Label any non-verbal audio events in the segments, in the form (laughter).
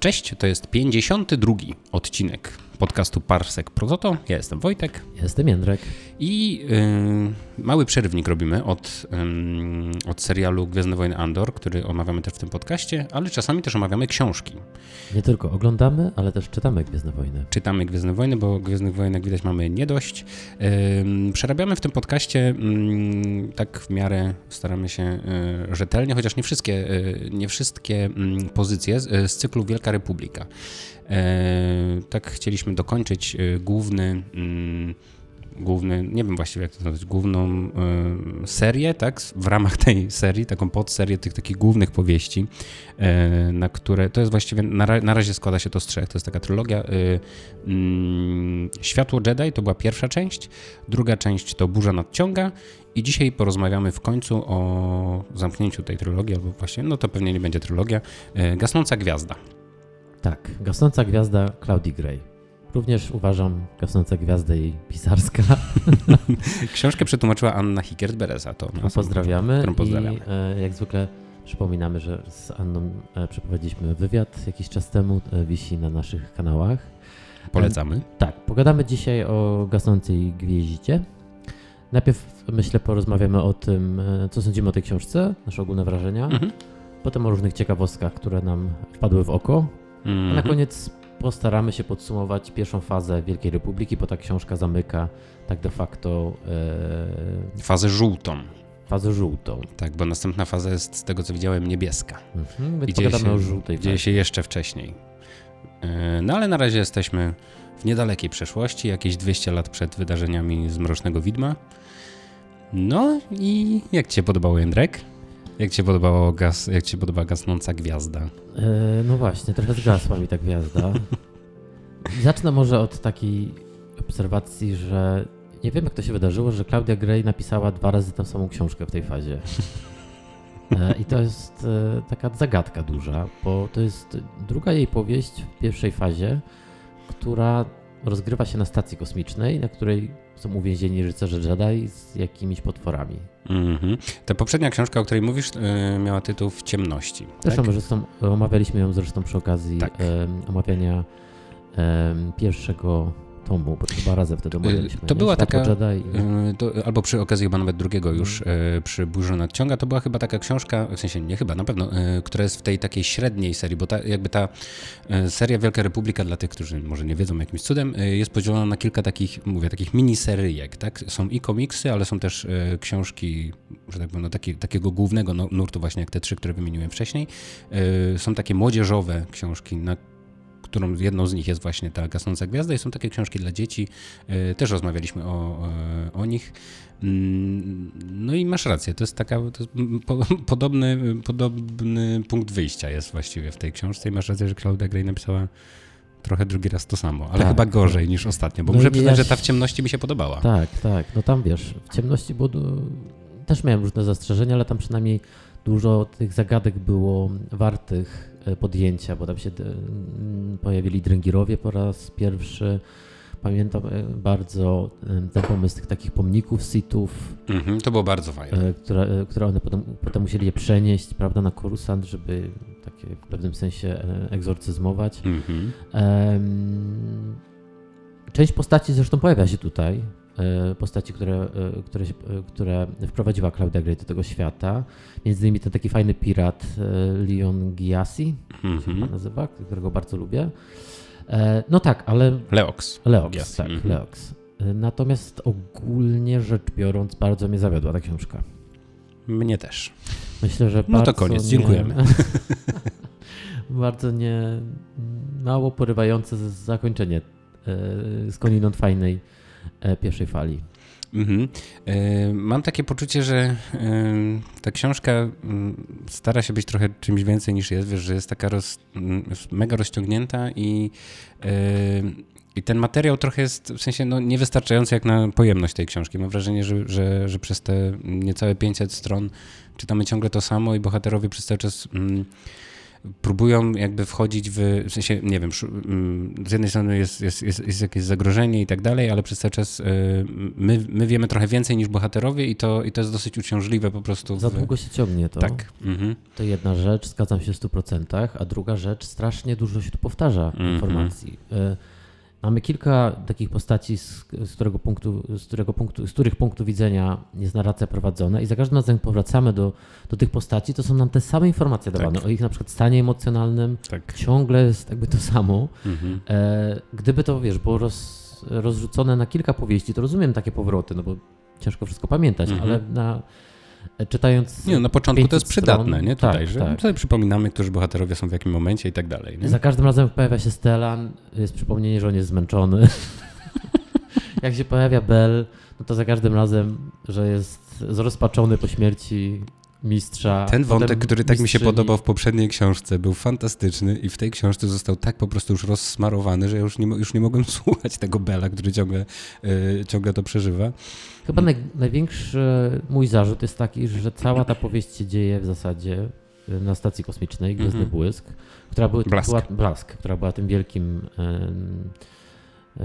Cześć, to jest 52 odcinek podcastu Parsek Prototo. Ja jestem Wojtek. Ja jestem Jędrek. I yy, mały przerywnik robimy od, yy, od serialu Gwiezdne Wojny Andor, który omawiamy też w tym podcaście, ale czasami też omawiamy książki. Nie tylko oglądamy, ale też czytamy Gwiezdne Wojny. Czytamy Gwiezdne Wojny, bo Gwiezdnych Wojen, jak widać, mamy nie dość. Yy, przerabiamy w tym podcaście tak w miarę staramy się y, rzetelnie, chociaż nie wszystkie, y, nie wszystkie pozycje z, z cyklu Wielka Republika. E, tak chcieliśmy dokończyć e, główny mm, główny, nie wiem właściwie jak to nazwać, główną y, serię, tak, w ramach tej serii, taką podserię tych takich głównych powieści, na które, to jest właściwie, na, na, razie składa się to z trzech, to jest taka trylogia. Y, Światło Jedi to była pierwsza część, druga część to Burza Nadciąga i dzisiaj porozmawiamy w końcu o zamknięciu tej trylogii, albo właśnie, no to pewnie nie będzie trylogia, Gasnąca Gwiazda. Tak, gasnąca gwiazda Claudii Gray. Również uważam gasnąca gwiazda jej pisarska. (laughs) Książkę przetłumaczyła Anna Hickert-Bereza. To którą pozdrawiamy. Którą pozdrawiamy. I, e, jak zwykle przypominamy, że z Anną e, przeprowadziliśmy wywiad jakiś czas temu, e, wisi na naszych kanałach. Polecamy. E, tak, pogadamy dzisiaj o gasnącej gwieździe. Najpierw myślę porozmawiamy o tym, e, co sądzimy o tej książce, nasze ogólne wrażenia. Mhm. Potem o różnych ciekawostkach, które nam wpadły w oko Mm -hmm. A na mhm. koniec postaramy się podsumować pierwszą fazę Wielkiej Republiki, bo ta książka zamyka tak de facto. E... Fazę żółtą. Fazę żółtą. Tak, bo następna faza jest z tego co widziałem niebieska. Mhm, I dzieje się, o żółtej dzieje się jeszcze wcześniej. E... No ale na razie jesteśmy w niedalekiej przeszłości, jakieś 200 lat przed wydarzeniami z Mrocznego Widma. No i jak Ci się podobał Jędrek? Jak ci podobało gaz, jak ci podoba gasnąca gwiazda? E, no właśnie, trochę zgasła mi ta gwiazda. (laughs) Zacznę może od takiej obserwacji, że nie wiem jak to się wydarzyło, że Claudia Gray napisała dwa razy tę samą książkę w tej fazie. (laughs) E, I to jest e, taka zagadka duża, bo to jest druga jej powieść w pierwszej fazie, która rozgrywa się na stacji kosmicznej, na której są uwięzieni rycerze Jedi z jakimiś potworami. Mm-hmm. Ta poprzednia książka, o której mówisz, yy, miała tytuł W ciemności. Zresztą tak? zresztą omawialiśmy ją zresztą przy okazji tak. yy, omawiania yy, pierwszego tomu, bo chyba razem wtedy omawialiśmy. To nie? była Światło taka, Jedi. To, albo przy okazji chyba nawet drugiego już, mm. przy Burzy Nadciąga, to była chyba taka książka, w sensie nie chyba, na pewno, która jest w tej takiej średniej serii, bo ta, jakby ta seria Wielka Republika, dla tych, którzy może nie wiedzą jakimś cudem, jest podzielona na kilka takich, mówię, takich miniseryjek, tak? Są i komiksy, ale są też książki, że tak powiem, no, taki, takiego głównego nurtu właśnie, jak te trzy, które wymieniłem wcześniej. Są takie młodzieżowe książki, na którą jedną z nich jest właśnie ta Gasnąca Gwiazda i są takie książki dla dzieci. E, też rozmawialiśmy o, o nich. Mm, no i masz rację, to jest taka to jest (laughs) podobny, podobny punkt wyjścia jest właściwie w tej książce i masz rację, że Claudia Gray napisała trochę drugi raz to samo, ale tak, chyba gorzej niż ostatnio, bo no muszę przyznać, ja... że ta w ciemności mi się podobała. Tak, tak, no tam wiesz, w ciemności było, też miałem różne zastrzeżenia, ale tam przynajmniej dużo tych zagadek było wartych podjęcia, bo tam się pojawili dręgirowie po raz pierwszy. Pamiętam e, bardzo ten pomysł tych takich pomników sitów. Mm-hmm, to było bardzo fajne. E, które, które one potem, potem musieli je przenieść, prawda, na Korusant, żeby takie w pewnym sensie egzorcyzmować. Mm-hmm. Część postaci zresztą pojawia się tutaj. E, postaci, które, e, które, które wprowadziła Claudia Gray do tego świata. Między innymi ten taki fajny pirat e, Leon Giassi, mm -hmm. się mhm. nazywa, którego bardzo lubię. No tak, ale... Leox. Leox, Giassi. tak, mm -hmm. Leox. Natomiast ogólnie rzecz biorąc bardzo mnie zawiodła ta książka. Mnie też. Myślę, że No to koniec, nie... dziękujemy. (laughs) (laughs) bardzo nie... mało porywające zakończenie skądinąd fajnej E, pierwszej fali. Mhm. E, mam takie poczucie, że e, ta książka stara się być trochę czymś więcej niż jest, wiesz, że jest taka roz, mega rozciągnięta i, i ten materiał trochę jest w sensie no, niewystarczający jak na pojemność tej książki. Mam wrażenie, że, że, że przez te niecałe 500 stron czytamy ciągle to samo i bohaterowie przez cały czas próbują jakby wchodzić w, w sensie, nie wiem, mm, z jednej strony jest, jest, jest, jest jakieś zagrożenie i tak dalej, ale przez cały czas y, my, my wiemy trochę więcej niż bohaterowie i to, i to jest dosyć uciążliwe po prostu. W... Za długo się ciągnie to. Tak. Mhm. To jedna rzecz, zgadzam się w 100%, a druga rzecz, strasznie dużo się tu powtarza mhm. informacji. Y Mamy kilka takich postaci, z, z, którego punktu, z, którego punktu, z których punktu widzenia jest narracja prowadzona i za każdym razem powracamy do, do tych postaci, to są nam te same informacje dawane tak. o ich na przykład stanie emocjonalnym. Tak. Ciągle jest jakby to samo. Mhm. E, gdyby to, wiesz, było roz, rozrzucone na kilka powieści, to rozumiem takie powroty, no bo ciężko wszystko pamiętać, mhm. ale na czytając. Nie, na początku to jest przydatne, nie? Tutaj, tak, że tak. sobie przypominamy, którzy bohaterowie są w jakim momencie i tak dalej. Nie? Za każdym razem pojawia się Stellan, jest przypomnienie, że on jest zmęczony. (laughs) jak się pojawia Bell, no to za każdym razem, że jest zrozpaczony po śmierci mistrza. Ten wątek, który tak mi się podobał w poprzedniej książce, był fantastyczny i w tej książce został tak po prostu już rozsmarowany, że ja już nie, już nie mogłem (laughs) słuchać tego Bela, który ciągle, yy, ciągle to przeżywa. Chyba naj, największy mój zarzut jest taki, że cała ta powieść się dzieje w zasadzie y, na stacji kosmicznej Gwiezdny mm -hmm. Błysk, która był, Blask. była Blask, która była tym wielkim yy,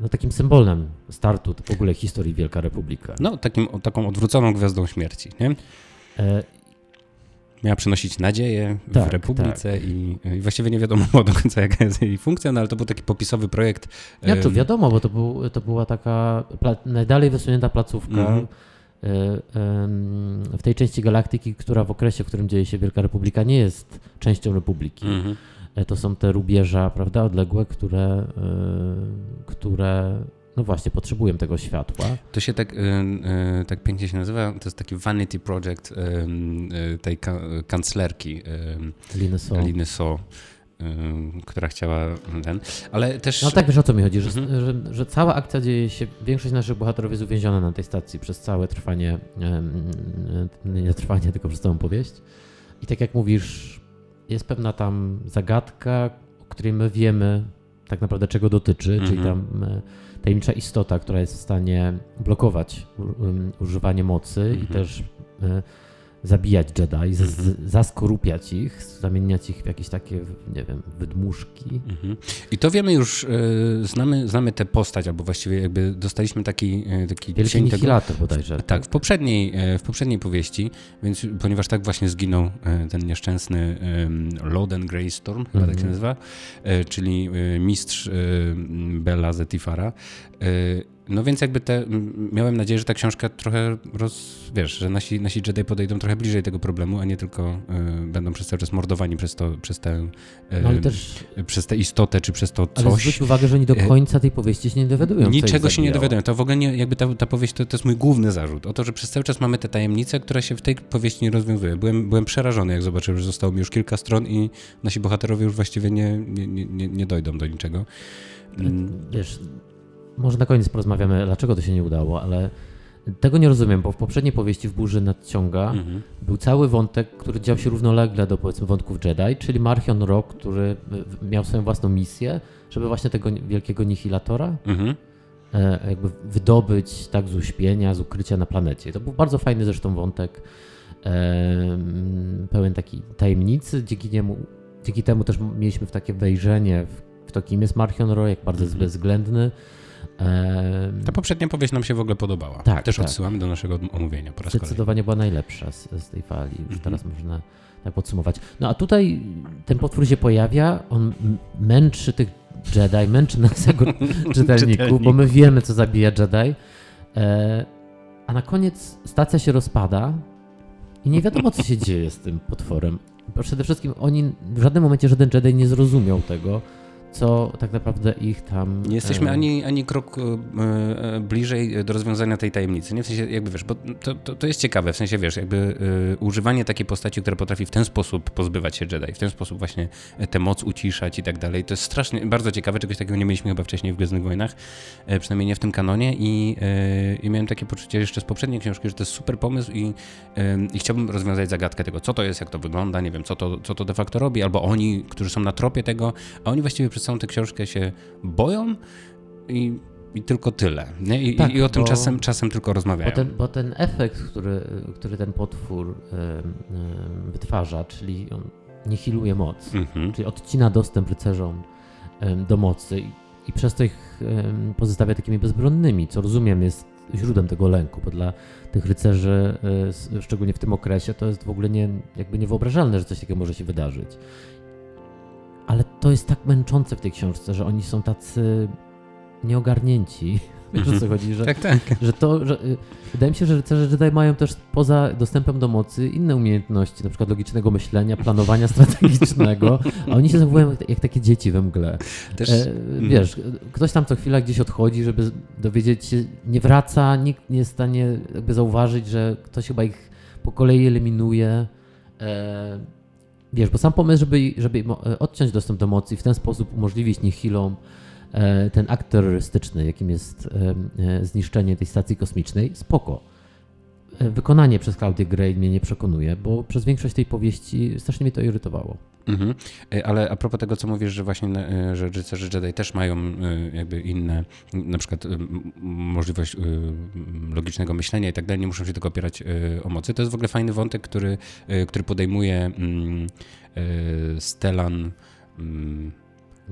no, takim symbolem startu w ogóle historii Wielka Republika. No, takim, taką odwróconą gwiazdą śmierci, nie? E, miała przynosić nadzieję tak, w Republice tak. i, i, właściwie nie wiadomo (laughs) do końca jaka jest jej funkcja, no ale to był taki popisowy projekt. Ja to wiadomo, bo to, był, to była taka najdalej wysunięta placówka mm -hmm. w tej części galaktyki, która w okresie, w którym dzieje się Wielka Republika nie jest częścią Republiki. Mm -hmm. To są te rubieża, prawda, odległe, które, e, które no właśnie, potrzebują tego światła. To się tak, y, y, tak pięknie się nazywa, to jest taki vanity project y, tej kanclerki Liny So która chciała ten, ale też... No tak wiesz o co mi chodzi, że, mhm. że, że, cała akcja dzieje się, większość naszych bohaterów jest uwięziona na tej stacji przez całe trwanie, nie trwanie, tylko przez całą powieść. I tak jak mówisz, jest pewna tam zagadka, o której my wiemy tak naprawdę czego dotyczy, czyli mhm. tam tajemnicza istota, która jest w stanie blokować używanie mocy i mhm. też e, zabijać Jedi, mhm. zaskorupiać ich, zamieniać ich w jakieś takie, nie wiem, wydmuszki. Mhm. I to wiemy już, e, znamy, znamy tę postać, albo właściwie jakby dostaliśmy taki, e, taki Wielki cień tego. bodajże. Tak, tak, w poprzedniej, w poprzedniej powieści, więc ponieważ tak właśnie zginął ten nieszczęsny Loden Greystorm, chyba tak się mhm. nazywa, czyli mistrz Bella Zetifara, no więc jakby te, miałem nadzieję, że ta książka trochę roz, wiesz, że nasi, nasi Jedi podejdą trochę bliżej tego problemu, a nie tylko y, będą przez cały czas mordowani przez to, przez tę, y, no, też, przez tę istotę, czy przez to coś. Ale zwróć uwagę, że oni do końca tej powieści się nie dowiadują. Niczego się nie dowiadują. To w ogóle nie, jakby ta, ta powieść to, to jest mój główny zarzut. O to, że przez cały czas mamy te tajemnice, które się w tej powieści nie rozwiązują. Byłem, byłem przerażony, jak zobaczyłem, że zostało mi już kilka stron i nasi bohaterowie już właściwie nie, nie, nie, nie dojdą do niczego. Wiesz, może na koniec porozmawiamy, dlaczego to się nie udało, ale tego nie rozumiem, bo w poprzedniej powieści w Burzy Nadciąga mhm. był cały wątek, który dział się równolegle do powiedzmy wątków Jedi, czyli Marchion Rock, który miał swoją własną misję, żeby właśnie tego wielkiego nihilatora mhm. e, jakby wydobyć tak z uśpienia, z ukrycia na planecie. To był bardzo fajny zresztą wątek, e, pełen takiej tajemnicy, dzięki niemu dzięki temu też mieliśmy w takie wejrzenie w, w to, kim jest Marchion Rock, jak bardzo jest mhm. bezwzględny, ta poprzednia powieść nam się w ogóle podobała. Tak, Też tak. odsyłamy do naszego omówienia po raz Zdecydowanie kolejny. była najlepsza z, z tej fali. Już mhm. teraz można tak podsumować. No a tutaj ten potwór się pojawia, on męczy tych Jedi, męczy nas jako (laughs) czytelników, bo my wiemy, co zabija Jedi. E, a na koniec stacja się rozpada i nie wiadomo, co się dzieje z tym potworem. Przede wszystkim oni w żadnym momencie żaden Jedi nie zrozumiał tego, co tak naprawdę ich tam... Nie jesteśmy ani, ani krok e, e, bliżej do rozwiązania tej tajemnicy. Nie w sensie, jakby wiesz, bo to, to, to jest ciekawe, w sensie wiesz, jakby e, używanie takiej postaci, która potrafi w ten sposób pozbywać się Jedi, w ten sposób właśnie tę moc uciszać i tak dalej, to jest strasznie, bardzo ciekawe, czegoś takiego nie mieliśmy chyba wcześniej w Gwiezdnych Wojnach, przynajmniej nie w tym kanonie i, i miałem takie poczucie jeszcze z poprzedniej książki, że to jest super pomysł i, i chciałbym rozwiązać zagadkę tego, co to jest, jak to wygląda, nie wiem, co to, co to de facto robi, albo oni, którzy są na tropie tego, a oni właściwie przez całą tę książkę się boją i, i tylko tyle. Nie? I, tak, i o tym czasem, czasem tylko rozmawiają. Bo ten, bo ten efekt, który, który ten potwór wytwarza, czyli on nihiluje moc, Mhm. czyli odcina dostęp rycerzom do mocy i, przez to ich pozostawia takimi bezbronnymi, co rozumiem jest źródłem tego lęku, bo dla tych rycerzy, e, szczególnie w tym okresie, to jest w ogóle nie, jakby niewyobrażalne, że coś takiego może się wydarzyć. Ale to jest tak męczące w tej książce, że oni są tacy nieogarnięci. (laughs) Wiesz o co chodzi? Że, Tak, tak. że to, że y, wydaje mi się, że rycerze Jedi mają też poza dostępem do mocy inne umiejętności, na przykład logicznego myślenia, planowania strategicznego, a oni się zachowują jak, jak takie dzieci we mgle. Też, E, wiesz, ktoś tam co chwila gdzieś odchodzi, żeby dowiedzieć się, nie wraca, nikt nie jest w stanie jakby zauważyć, że ktoś chyba ich po kolei eliminuje. E, wiesz, bo sam pomysł, żeby, żeby e, odciąć dostęp do mocy i w ten sposób umożliwić nihilom e, ten akt terrorystyczny, jakim jest e, zniszczenie tej stacji kosmicznej, spoko. Wykonanie przez Claudię Gray mnie nie przekonuje, bo przez większość tej powieści strasznie mnie to irytowało. Mhm. E, Ale a propos tego, co mówisz, że właśnie e, że rycerze Jedi też mają e, jakby inne, na przykład możliwość logicznego myślenia i tak dalej, nie muszą się tylko opierać o mocy. To jest w ogóle fajny wątek, który, który podejmuje mm, Stellan mm,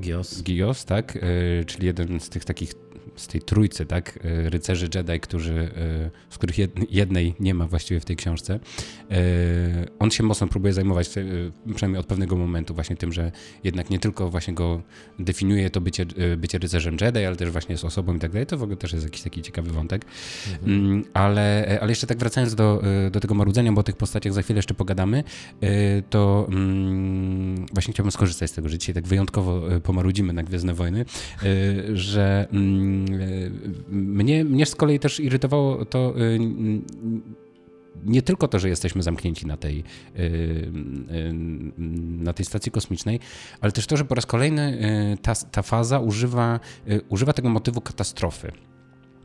Gios. Gios, tak? Czyli jeden z tych takich, z tej trójcy, tak? E, Rycerzy Jedi, którzy, e, z których jed- jednej nie ma właściwie w tej książce. E, On się mocno próbuje zajmować, przynajmniej od pewnego momentu, właśnie tym, że jednak nie tylko właśnie go definiuje to bycie, bycie rycerzem Jedi, ale też właśnie jest osobą i tak dalej. To w ogóle też jest jakiś taki ciekawy wątek. Mm, Ale, ale jeszcze tak wracając do, do tego marudzenia, bo o tych postaciach za chwilę jeszcze pogadamy, to mm, właśnie chciałbym skorzystać z tego, że dzisiaj tak wyjątkowo pomarudzimy na Gwiezdne Wojny, że mm, mnie, mnie z kolei też irytowało to n- nie tylko to, że jesteśmy zamknięci na tej, e, na tej stacji kosmicznej, ale też to, że po raz kolejny ta, ta faza używa, używa tego motywu katastrofy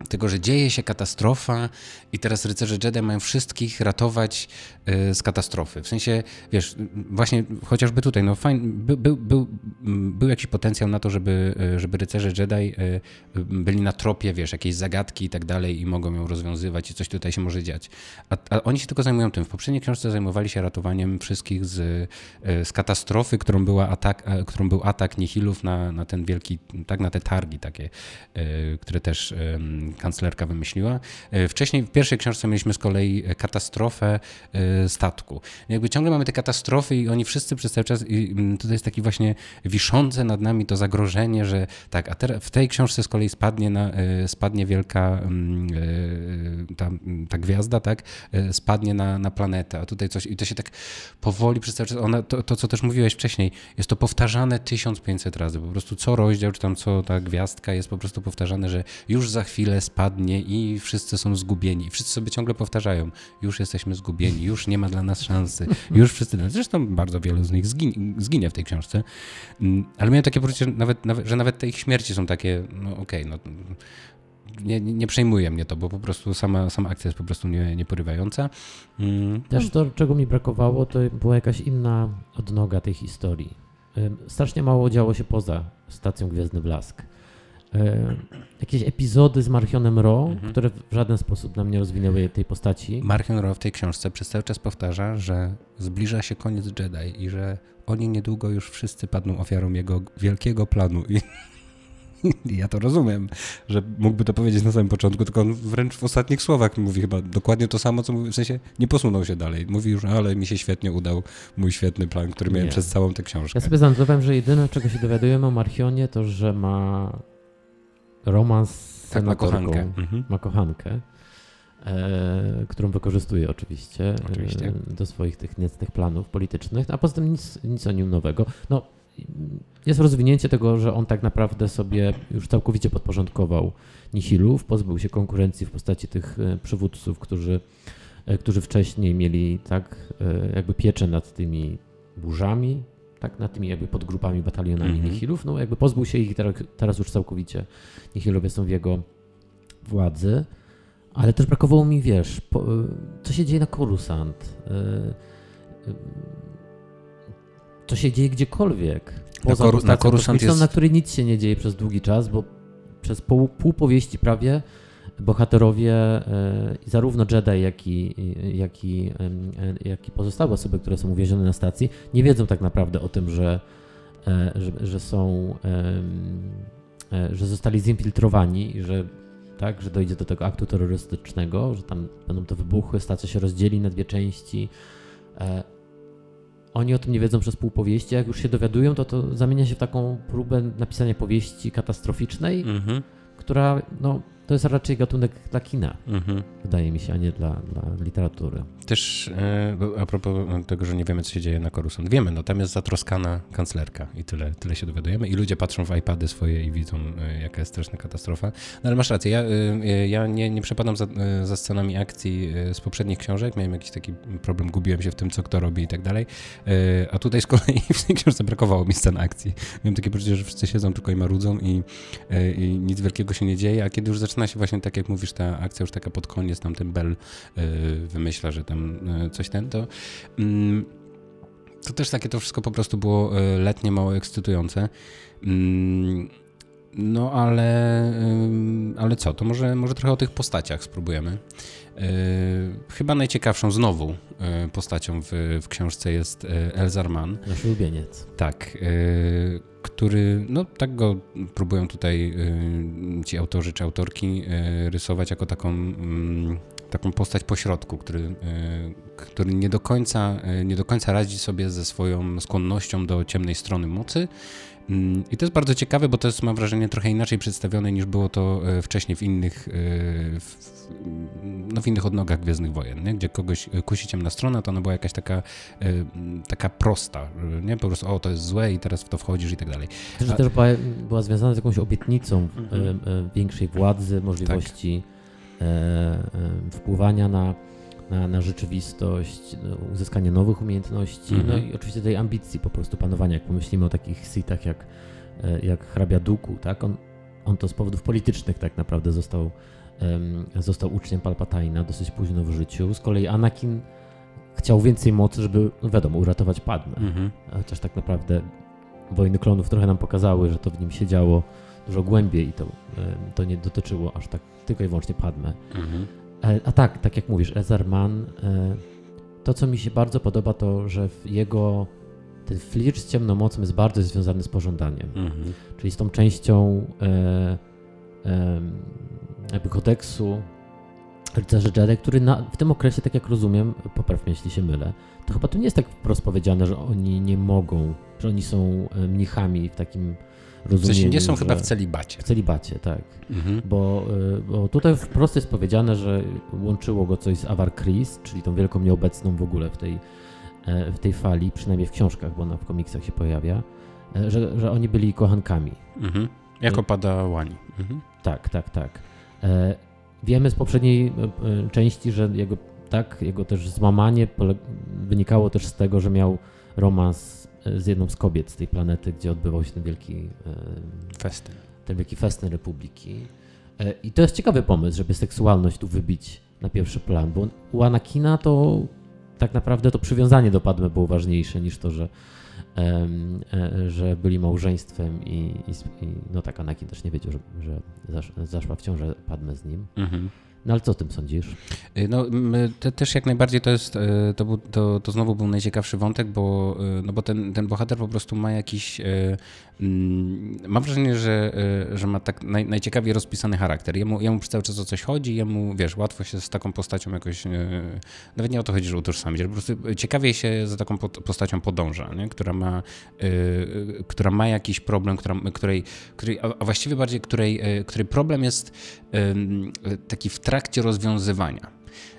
tego, że dzieje się katastrofa i teraz rycerze Jedi mają wszystkich ratować y, z katastrofy. W sensie, wiesz, właśnie chociażby tutaj, no fajnie, był, był, był, był jakiś potencjał na to, żeby, y, żeby rycerze Jedi y, byli na tropie, wiesz, jakiejś zagadki i tak dalej i mogą ją rozwiązywać i coś tutaj się może dziać. A, a oni się tylko zajmują tym. W poprzedniej książce zajmowali się ratowaniem wszystkich z, z katastrofy, którą, była atak, e, którą był atak Nihilów na, na ten wielki, tak, na te targi takie, które też kanclerka wymyśliła. E, Wcześniej w pierwszej książce mieliśmy z kolei e, katastrofę e, statku. Jakby ciągle mamy te katastrofy i oni wszyscy przez cały czas, i mm, tutaj jest taki właśnie wiszące nad nami to zagrożenie, że tak, a teraz w tej książce z kolei spadnie, na, spadnie wielka mm, ta, ta gwiazda, tak, spadnie na, na planetę, a tutaj coś i to się tak powoli przez cały czas, ona, to, to co też mówiłeś wcześniej, jest to powtarzane 1500 razy, po prostu co rozdział, czy tam co ta gwiazdka jest po prostu powtarzane, że już za chwilę spadnie i wszyscy są zgubieni. Wszyscy sobie ciągle powtarzają, już jesteśmy zgubieni, już nie ma dla nas szansy, już wszyscy, zresztą bardzo wielu z nich zginie, zginie w tej książce, Mm, ale miałem takie poczucie, że nawet, że nawet te ich śmierci są takie, no okej, no nie, nie przejmuje mnie to, bo po prostu sama, sama akcja jest po prostu nie, nieporywająca. Mm, Też to, czego mi brakowało, to była jakaś inna odnoga tej historii. Strasznie mało działo się poza stacją Gwiezdny Blask. Ym, Jakieś epizody z Marchionem Ro, Mhm. które w żaden sposób nam nie rozwinęły tej postaci. Marion Rowe w tej książce przez cały czas powtarza, że zbliża się koniec Jedi i że oni niedługo już wszyscy padną ofiarą jego wielkiego planu. I, (laughs) i ja to rozumiem, że mógłby to powiedzieć na samym początku, tylko on wręcz w ostatnich słowach mówi chyba dokładnie to samo, co mówi, w sensie nie posunął się dalej. Mówi już, ale mi się świetnie udał mój świetny plan, który miałem Nie. przez całą tę książkę. Ja sobie zanotowałem, że jedyne, czego się dowiadujemy o Marchionie, to, że ma romans z tak, ma kochankę. Mhm. ma kochankę, e, którą wykorzystuje oczywiście, Oczywiście. E, do swoich tych niecnych planów politycznych, a poza tym nic, nic o nim nowego. No, jest rozwinięcie tego, że on tak naprawdę sobie już całkowicie podporządkował Nihilów, pozbył się konkurencji w postaci tych e, przywódców, którzy, e, którzy wcześniej mieli tak e, jakby pieczę nad tymi burzami, tak, nad tymi jakby podgrupami, batalionami Mhm. Nihilów, no jakby pozbył się ich teraz, teraz już całkowicie Nihilowie są w jego władzy, ale też brakowało mi, wiesz, po, co się dzieje na Korusant, y, y, co się dzieje gdziekolwiek. Na Poza na stacją Korusant kosmiczną, jest- na której nic się nie dzieje przez długi czas, bo przez pół, pół powieści prawie bohaterowie, zarówno Jedi, jak i, jak, i, jak i pozostałe osoby, które są uwięzione na stacji, nie wiedzą tak naprawdę o tym, że, że, że są, że zostali zinfiltrowani i że tak, że dojdzie do tego aktu terrorystycznego, że tam będą to wybuchy, stacja się rozdzieli na dwie części. E, oni o tym nie wiedzą przez pół powieści, jak już się dowiadują, to to zamienia się w taką próbę napisania powieści katastroficznej, mm-hmm. która no, to jest raczej gatunek dla kina, mhm. wydaje mi się, a nie dla, dla literatury. Też e, a propos tego, że nie wiemy, co się dzieje na Coruscant. Wiemy, no tam jest zatroskana kanclerka i tyle, tyle się dowiadujemy. I ludzie patrzą w iPady swoje i widzą, e, jaka jest straszna katastrofa. No ale masz rację, ja, e, ja nie, nie przepadam za, za scenami akcji z poprzednich książek. Miałem jakiś taki problem, gubiłem się w tym, co kto robi i tak dalej. A tutaj z kolei (laughs) w tej książce brakowało mi scen akcji. Miałem takie poczucie, że wszyscy siedzą tylko i marudzą i, i nic wielkiego się nie dzieje, a kiedy już zaczyna zaczyna się właśnie tak jak mówisz, ta akcja już taka pod koniec, tam ten Bell y, wymyśla, że tam y, coś ten, to mm, to też takie to wszystko po prostu było y, letnie, mało ekscytujące. Mm, no ale, ale co, to może, może trochę o tych postaciach spróbujemy. Chyba najciekawszą znowu postacią w, w książce jest Elzar Mann. Nasz ulubieniec. Tak który, no tak go próbują tutaj ci autorzy czy autorki rysować jako taką, mm, taką postać pośrodku, który, który nie, do końca, nie do końca radzi sobie ze swoją skłonnością do ciemnej strony mocy, I to jest bardzo ciekawe, bo to jest, mam wrażenie, trochę inaczej przedstawione niż było to e, wcześniej w innych, e, w, no w innych odnogach Gwiezdnych Wojen, nie? gdzie kogoś e, kusi ciemna strona, to ona była jakaś taka, taka prosta, nie? Po prostu, o, to jest złe i teraz w to wchodzisz i tak dalej. Że też była, była związana z jakąś obietnicą mhm. większej władzy, możliwości tak. wpływania na na, na rzeczywistość, uzyskanie nowych umiejętności, no mhm. i oczywiście tej ambicji po prostu panowania. Jak pomyślimy o takich sitach jak, e, jak hrabia Duku, tak? On, on to z powodów politycznych tak naprawdę został, um, został uczniem Palpatina dosyć późno w życiu. Z kolei Anakin chciał więcej mocy, żeby, no wiadomo, uratować Padmę. Mhm. Chociaż tak naprawdę Wojny Klonów trochę nam pokazały, że to w nim się działo dużo głębiej i to, to nie dotyczyło aż tak tylko i wyłącznie Padmę. Mhm. E, a tak, tak jak mówisz, Ezerman, e, to co mi się bardzo podoba, to że jego ten flirt z ciemną mocą jest bardzo związany z pożądaniem. Mhm. Czyli z tą częścią e, e, jakby kodeksu rycerzy Jedi, który na, w tym okresie, tak jak rozumiem, popraw mnie, jeśli się mylę, to chyba tu nie jest tak wprost powiedziane, że oni nie mogą, że oni są mnichami w takim rozumieniu. W sensie nie są chyba w celibacie. W celibacie, tak. Mhm. Bo, y, bo tutaj wprost jest powiedziane, że łączyło go coś z Avar Kris, czyli tą wielką nieobecną w ogóle w tej, e, w tej fali, przynajmniej w książkach, bo ona w komiksach się pojawia, e, że, że oni byli kochankami. Mhm. Jako pada Łani. Mhm. Tak, tak, tak. E, wiemy z poprzedniej części, że jego, tak, jego też złamanie wynikało też z tego, że miał romans z jedną z kobiet z tej planety, gdzie odbywał się ten wielki festyn. Ten wielki festyn Republiki. E, I to jest ciekawy pomysł, żeby seksualność tu wybić na pierwszy plan, bo u Anakina to tak naprawdę to przywiązanie do Padme było ważniejsze niż to, że, e, że byli małżeństwem i, i, i no tak, Anakin też nie wiedział, że, że zaszła w ciążę Padme z nim. Mhm. No ale co o tym sądzisz? Y, no te, też jak najbardziej to jest, y, to, to, to znowu był najciekawszy wątek, bo, y, no bo ten, ten bohater po prostu ma jakiś, mm, mam wrażenie, że, że ma tak naj, najciekawiej rozpisany charakter. Jemu, jemu cały czas o coś chodzi, jemu, wiesz, łatwo się z taką postacią jakoś, nawet nie o to chodzi, że utożsamić, ale po prostu ciekawiej się za taką postacią podąża, nie? Która, ma, która ma jakiś problem, która, której, której, a właściwie bardziej której, której problem jest taki w trakcie rozwiązywania.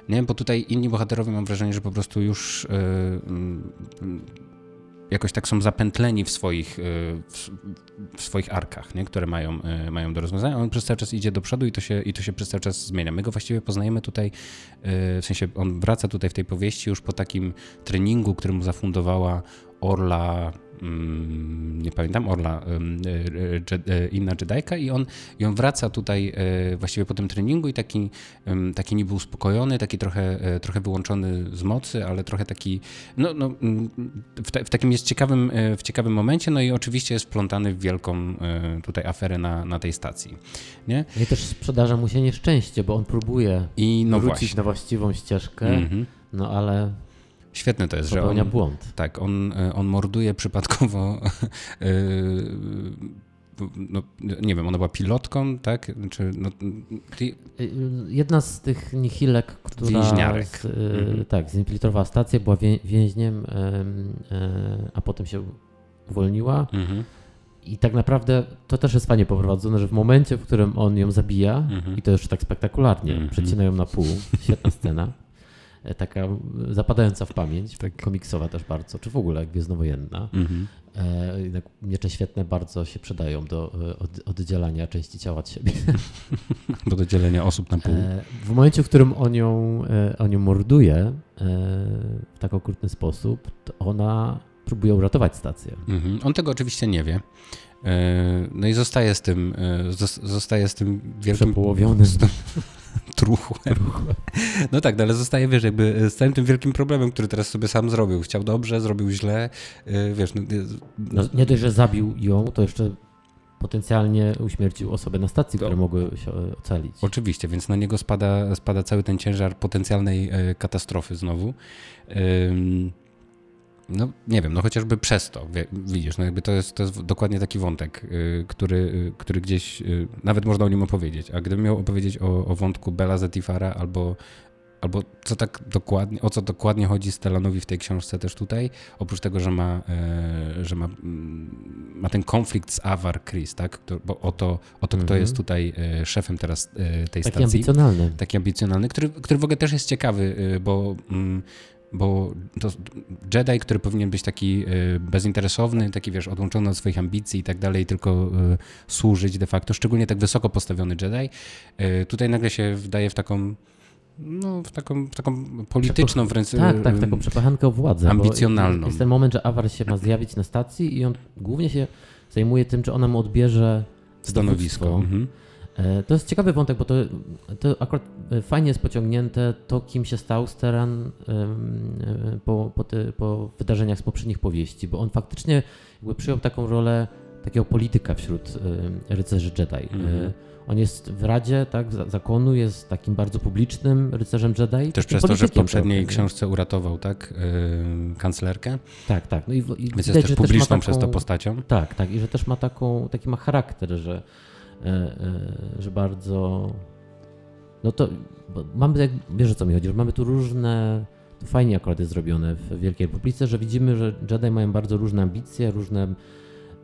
Nie? Bo tutaj inni bohaterowie mam wrażenie, że po prostu już yy, jakoś tak są zapętleni w swoich, yy, w, w, swoich arkach, nie? które mają, yy, mają do rozwiązania. On przez cały czas idzie do przodu i to, się, i to się przez cały czas zmienia. My go właściwie poznajemy tutaj, w sensie on wraca tutaj w tej powieści już po takim treningu, który mu zafundowała Orla nie pamiętam, Orla, inna Jedajka i on, i on wraca tutaj właściwie po tym treningu i taki, taki niby uspokojony, taki trochę, trochę wyłączony z mocy, ale trochę taki, no, no mm, w, w takim jest ciekawym, w ciekawym momencie, no i oczywiście jest wplątany w wielką tutaj aferę na, na tej stacji. Nie? I też przydarza mu się nieszczęście, bo on próbuje I no wrócić właśnie. na właściwą ścieżkę, mm -hmm. no ale Świetne to jest, że on, błąd. Tak, on, on morduje przypadkowo (laughs) e, no, nie wiem, ona była pilotką, tak? Czy, no, ty... Jedna z tych nihilek, która Więźniarek. Z, mhm. tak, zinfiltrowała stację, była więźniem, e, a potem się uwolniła. Mhm. I tak naprawdę to też jest fajnie poprowadzone, że w momencie, w którym on ją zabija, mhm. i to już tak spektakularnie, mhm. przecina ją na pół, świetna scena, e, taka zapadająca w pamięć, tak. komiksowa też bardzo, czy w ogóle gwiezdnowojenna. Mhm. E, jednak miecze świetne bardzo się przydają do e, od, oddzielania części ciała od siebie. (laughs) Do oddzielenia osób na pół. w momencie, w którym on ją, on ją morduje w tak okrutny sposób, to ona próbuje uratować stację. Mhm. On tego oczywiście nie wie. E, no i zostaje z tym, e, zostaje z tym wielkim... Przepołowionym. (laughs) Truchłem. (laughs) No tak, no ale zostaje, wiesz, jakby z całym tym wielkim problemem, który teraz sobie sam zrobił. Chciał dobrze, zrobił źle, e, wiesz... No, no, nie dość, że zabił ją, to jeszcze potencjalnie uśmiercił osoby na stacji, które mogły się ocalić. Oczywiście, więc na niego spada, spada cały ten ciężar potencjalnej katastrofy znowu. No nie wiem, no chociażby przez to, widzisz, no jakby to jest, to jest dokładnie taki wątek, y, który, y, który gdzieś, y, nawet można o nim opowiedzieć, a gdybym miał opowiedzieć o, o wątku Bela Zetifara albo, albo co tak dokładnie, o co dokładnie chodzi Stellanowi w tej książce też tutaj, oprócz tego, że ma, e, że ma, mm, ma ten konflikt z Avar Chris, tak, bo o to, o to kto mhm. jest tutaj e, szefem teraz e, tej taki stacji. Taki ambicjonalny. Taki ambicjonalny, który, który w ogóle też jest ciekawy, bo mm, bo to Jedi, który powinien być taki y, bezinteresowny, taki wiesz, odłączony od swoich ambicji i tak dalej, tylko y, służyć de facto, szczególnie tak wysoko postawiony Jedi, y, tutaj nagle się wdaje w taką no, w taką, w taką polityczną wręcz. Tak, tak, taką przepachankę o władzę. Ambicjonalną. Jest ten moment, że Awar się ma zjawić na stacji i on głównie się zajmuje tym, czy ona mu odbierze stanowisko. Mhm. E, to jest ciekawy wątek, bo to, to akurat e, fajnie jest pociągnięte to, kim się stał Steran e, po, po, po wydarzeniach z poprzednich powieści, bo on faktycznie jakby przyjął taką rolę takiego polityka wśród rycerzy Jedi. Mm-hmm. On jest w Radzie tak, zakonu, jest takim bardzo publicznym rycerzem Jedi. Też przez to, że w poprzedniej trochę, książce uratował tak, yy, kanclerkę. Tak, tak. No i, i Więc widać, jest też publiczną taką, przez to postacią. Tak, tak. I że też ma taką, taki ma charakter, że że bardzo. No to mamy, jak, wiesz o co mi chodzi, że mamy tu różne. To fajnie akurat jest zrobione w Wielkiej Republice, że widzimy, że Jedi mają bardzo różne ambicje, różne,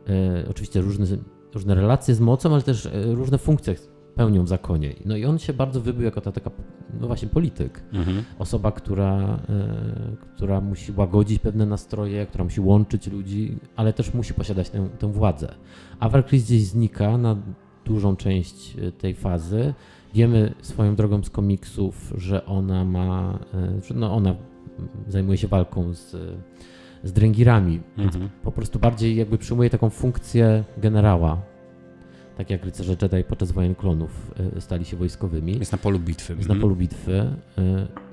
e, oczywiście różne, różne relacje z mocą, ale też e, różne funkcje pełnią w zakonie. No i on się bardzo wybył jako ta taka, no właśnie, polityk. Mhm. Osoba, która, e, która musi łagodzić pewne nastroje, która musi łączyć ludzi, ale też musi posiadać tę, tę władzę. A Warkris gdzieś znika na dużą część e, tej fazy. Wiemy swoją drogą z komiksów, że ona ma, e, no ona zajmuje się walką z, z dręgirami, mhm. po prostu bardziej jakby przyjmuje taką funkcję generała. Tak jak rycerze Jedi podczas wojen klonów e, stali się wojskowymi. Jest na polu bitwy. Jest mhm. na polu bitwy.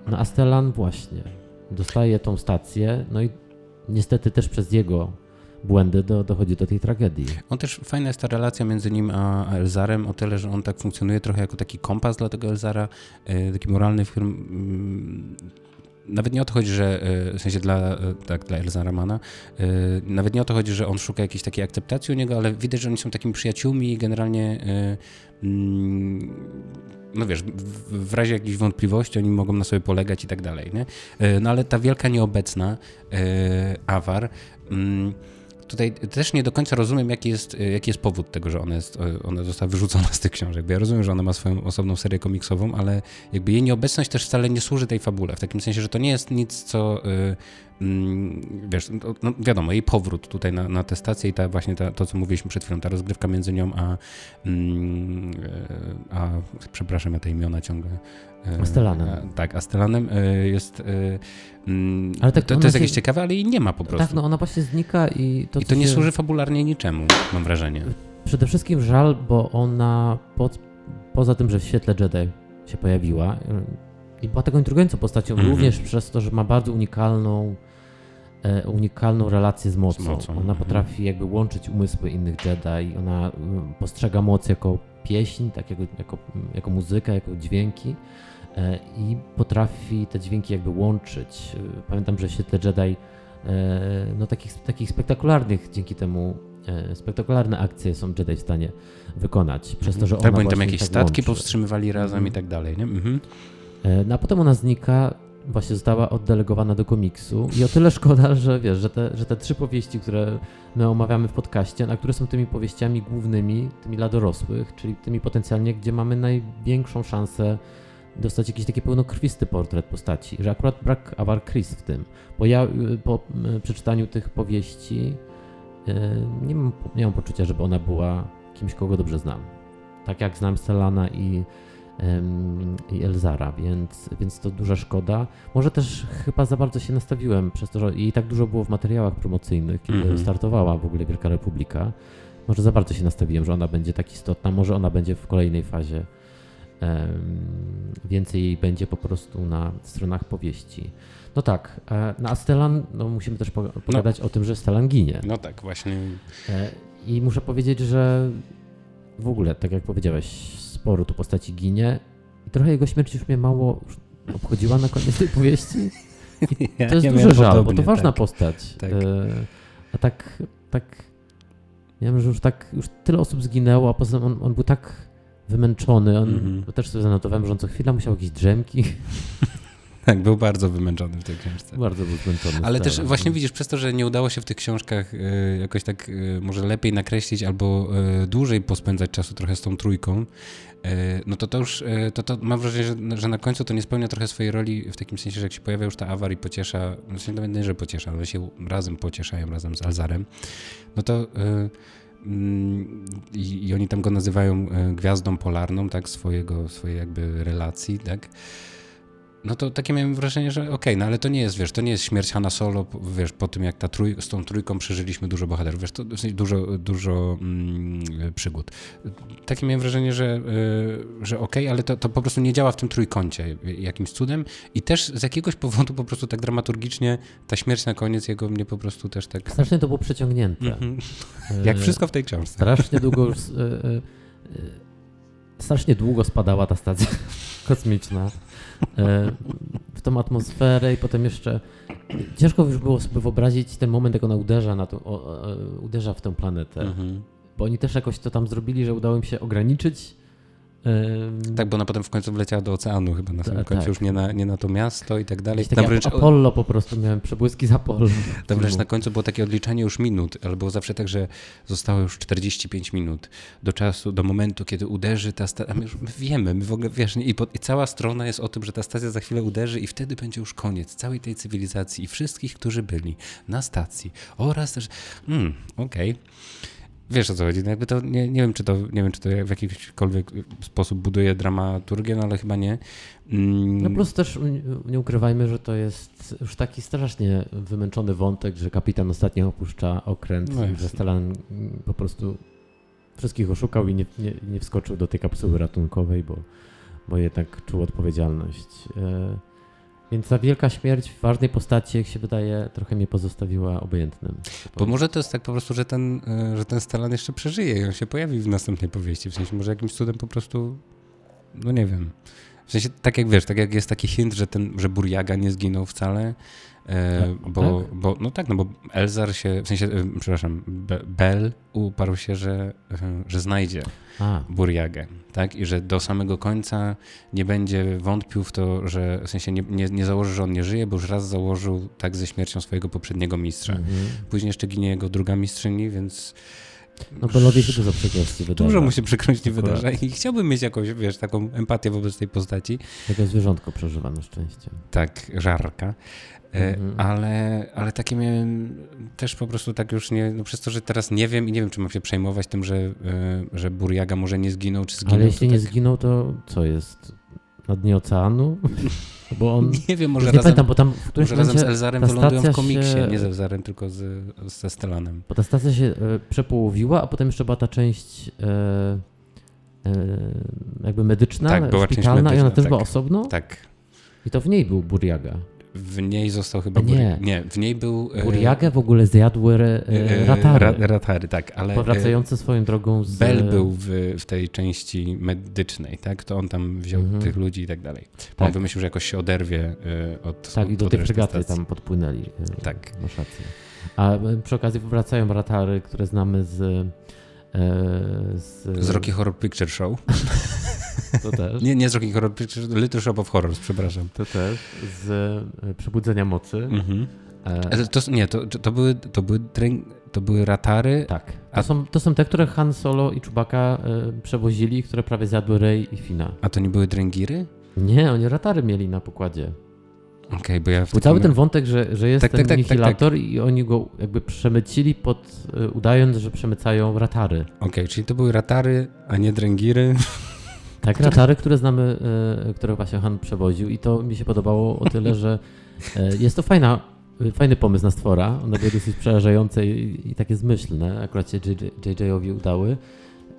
No a Stellan właśnie dostaje tą stację, no i niestety też przez jego błędy do, dochodzi do tej tragedii. On też, fajna jest ta relacja między nim a Elzarem, o tyle, że on tak funkcjonuje trochę jako taki kompas dla tego Elzara, e, taki moralny, w którym mm, nawet nie o to chodzi, że e, w sensie dla, e, tak, dla Elzara Mana, nawet nie o to chodzi, że on szuka jakiejś takiej akceptacji u niego, ale widać, że oni są takimi przyjaciółmi i generalnie mm, no wiesz, w, w, razie jakichś wątpliwości oni mogą na sobie polegać i tak dalej, nie? No ale ta wielka nieobecna Awar mm, tutaj też nie do końca rozumiem, jaki jest, jaki jest powód tego, że ona, jest, ona została wyrzucona z tych książek. Bo ja rozumiem, że ona ma swoją osobną serię komiksową, ale jakby jej nieobecność też wcale nie służy tej fabule. W takim sensie, że to nie jest nic, co, mm, wiesz, no, no wiadomo, jej powrót tutaj na, na tę stację i ta właśnie ta, to, co mówiliśmy przed chwilą, ta rozgrywka między nią a, mm, e, a przepraszam, ja te imiona ciągle Astelanem. Tak, Astelanem jest. Mm, ale tak to, to jest jakieś ciekawe, ale jej nie ma po prostu. Tak, no ona właśnie znika i to. I to nie się... służy fabularnie niczemu, mam wrażenie. Przede wszystkim żal, bo ona pod, poza tym, że w świetle Jedi się pojawiła i była taką intrygującą postacią, mm -hmm. również przez to, że ma bardzo unikalną, e, unikalną relację z mocą. Z mocą. Ona -hmm. potrafi jakby łączyć umysły innych Jedi, ona mm, postrzega moc jako pieśń, tak jako, jako, jako muzykę, jako dźwięki e, i potrafi te dźwięki jakby łączyć. E, pamiętam, że w świetle Jedi e, no takich, takich spektakularnych dzięki temu spektakularne akcje są Jedi w stanie wykonać. Przez to, że tak, ona tam jakieś tak statki łączy. powstrzymywali razem mm. i tak dalej, nie? Mhm. No a potem ona znika, właśnie została oddelegowana do komiksu. I o tyle szkoda, (laughs) że wiesz, że te, że te trzy powieści, które my omawiamy w podcaście, a które są tymi powieściami głównymi, tymi dla dorosłych, czyli tymi potencjalnie, gdzie mamy największą szansę dostać jakiś taki pełnokrwisty portret postaci, że akurat brak Avar Chris w tym, bo ja po y, przeczytaniu tych powieści y, nie mam, nie mam poczucia, żeby ona była kimś, kogo dobrze znam. Tak jak znam Stellana i i Elzara, więc, więc to duża szkoda. Może też chyba za bardzo się nastawiłem przez to, że i tak dużo było w materiałach promocyjnych, kiedy mm -hmm. startowała w ogóle Wielka Republika. Może za bardzo się nastawiłem, że ona będzie tak istotna, może ona będzie w kolejnej fazie. Um, więcej jej będzie po prostu na stronach powieści. No tak, e, na Astelan no musimy też pogadać no. o tym, że Stelan ginie. No tak, właśnie. E, I muszę powiedzieć, że w ogóle, tak jak powiedziałeś, sporo tu postaci ginie i trochę jego śmierć już mnie mało obchodziła na koniec tej powieści. I (laughs) to jest ja duży żal, bo to ważna tak, postać. Tak. E, a tak, tak, wiem, że już tak, już tyle osób zginęło, a poza tym on, on był tak wymęczony, on, mm -hmm. też sobie zanotowałem, że on co chwila musiał jakieś drzemki. (laughs) Tak, był bardzo wymęczony w tej książce. Bardzo był zmęczony. Ale też właśnie widzisz, przez to, że nie udało się w tych książkach y, jakoś tak y, może lepiej nakreślić albo y, dłużej pospędzać czasu trochę z tą trójką, no to to już, to, to mam wrażenie, że, że na końcu to nie spełnia trochę swojej roli w takim sensie, że jak się pojawia już ta awaria i pociesza, znaczy nawet nie, że pociesza, ale się razem pocieszają, razem z Alzarem, no to mm, i, i, oni tam go nazywają gwiazdą polarną, tak, swojego, swojej jakby relacji, tak, no to takie miałem wrażenie, że okej, okay, no ale to nie jest, wiesz, to nie jest śmierć Hanna Solo, wiesz, po tym jak ta trój, z tą trójką przeżyliśmy dużo bohaterów, wiesz, to dużo, dużo mm, przygód. Takie miałem wrażenie, że, yy, że okej, okay, ale to, to po prostu nie działa w tym trójkącie jakimś cudem i też z jakiegoś powodu po prostu tak dramaturgicznie ta śmierć na koniec jego mnie po prostu też tak... Strasznie to było przeciągnięte. Mm -hmm. jak wszystko w tej książce. Strasznie długo już... Yy, yy, strasznie długo spadała ta stacja (laughs) kosmiczna e, w tą atmosferę i potem jeszcze ciężko już było sobie wyobrazić ten moment, jak ona uderza, na to, uderza w tę planetę. Mhm. Bo oni też jakoś to tam zrobili, że udało im się ograniczyć tak, bo ona potem w końcu wleciała do oceanu chyba na samym końcu, tak. już nie na, nie na to miasto i tak dalej. Tam wręcz... Apollo po prostu, miałem przebłyski z Apollo. (laughs) Tam wręcz na końcu było takie odliczanie już minut, ale było zawsze tak, że zostało już 45 minut do czasu, do momentu, kiedy uderzy ta stacja. My, my wiemy, my w ogóle, wiesz, i, po, i cała strona jest o tym, że ta stacja za chwilę uderzy i wtedy będzie już koniec całej tej cywilizacji i wszystkich, którzy byli na stacji oraz też, hmm, okej. Okay wiesz o co chodzi. No jakby to, nie, nie, wiem, czy to, nie wiem, czy to w jakikolwiek sposób buduje dramaturgię, no ale chyba nie. Mm. No plus też nie ukrywajmy, że to jest już taki strasznie wymęczony wątek, że kapitan ostatnio opuszcza okręt no że Stellan po prostu wszystkich oszukał i nie, nie, nie wskoczył do tej kapsuły ratunkowej, bo, bo jednak czuł odpowiedzialność. E, więc ta wielka śmierć w ważnej postaci, jak się wydaje, trochę mnie pozostawiła obojętnym. Bo może to jest tak po prostu, że ten, e, że ten Stalan jeszcze przeżyje i on się pojawi w następnej powieści. W sensie może jakimś cudem po prostu, no nie wiem. W sensie, tak jak wiesz, tak jak jest taki hint, że ten, że Burjaga nie zginął wcale, E, bo, tak? bo, no tak, no bo Elzar się, w sensie, e, przepraszam, Bel uparł się, że, e, że znajdzie A. Burjagę, tak? I że do samego końca nie będzie wątpił w to, że w sensie nie, nie, nie założy, że on nie żyje, bo już raz założył tak ze śmiercią swojego poprzedniego mistrza. Mhm. Później jeszcze ginie jego druga mistrzyni, więc No Bellowi się dużo przykrości wydarza. Dużo mu się przykrości wydarza i chciałbym mieć jakąś, wiesz, taką empatię wobec tej postaci. Jako zwierzątko przeżywa na szczęście. Tak, żarka. E, Mhm. Ale, ale takie miałem też po prostu tak już nie, no przez to, że teraz nie wiem i nie wiem, czy mam się przejmować tym, że, e, że Burjaga może nie zginął, czy zginął. Ale jeśli to nie tak, zginął, to co jest? Na dnie oceanu? (laughs) Bo on... Nie wiem, może Już nie razem, pamiętam, bo tam w może razem z Elzarem wylądują w komiksie, się- nie z Elzarem, tylko z, ze Stellanem. Bo ta stacja się e, przepołowiła, a potem jeszcze była ta część e, e, jakby medyczna, Tak, była część szpitalna i ona medyczna, też tak. była osobno Tak. i to w niej był Burjaga. W niej został chyba... Nie. Nie, w niej był... e, Burjagę w ogóle zjadły e, e, ratary, Ra, ratary, tak, ale... powracające swoją drogą z... Bell był w, w tej części medycznej, tak? To on tam wziął Mhm. tych ludzi i tak dalej. Tak. On wymyślił, że jakoś się oderwie od Tak, i do od tej fregaty tam podpłynęli. Tak. Masz rację. A przy okazji wracają ratary, które znamy z... Z, Z Rocky Horror Picture Show. (laughs) To też. Nie, nie z Rocky Horror Picture, Little Shop of Horrors, przepraszam. To też. Z e, Przebudzenia Mocy. Mhm. E, Ale To, nie, to, to, były, to, były to były ratary. Tak. To, A- są, to są te, które Han Solo i Chewbacca y, przewozili, które prawie zjadły Rey i Fina. A to nie były dręgiry? Nie, oni ratary mieli na pokładzie. Okej, bo ja w cały ten wątek, że, że jest Tak, ten tak, tak, nihilator i oni go jakby przemycili pod, y, udając, że przemycają ratary. Okej, czyli to były ratary, a nie dręgiry. (laughs) Tak, ratary, które znamy, y, które właśnie Han przewoził i to mi się podobało o tyle, że y, jest to fajna, fajny pomysł na stwora. One były dosyć przerażające i, i takie zmyślne. Akurat się JJ-owi udały.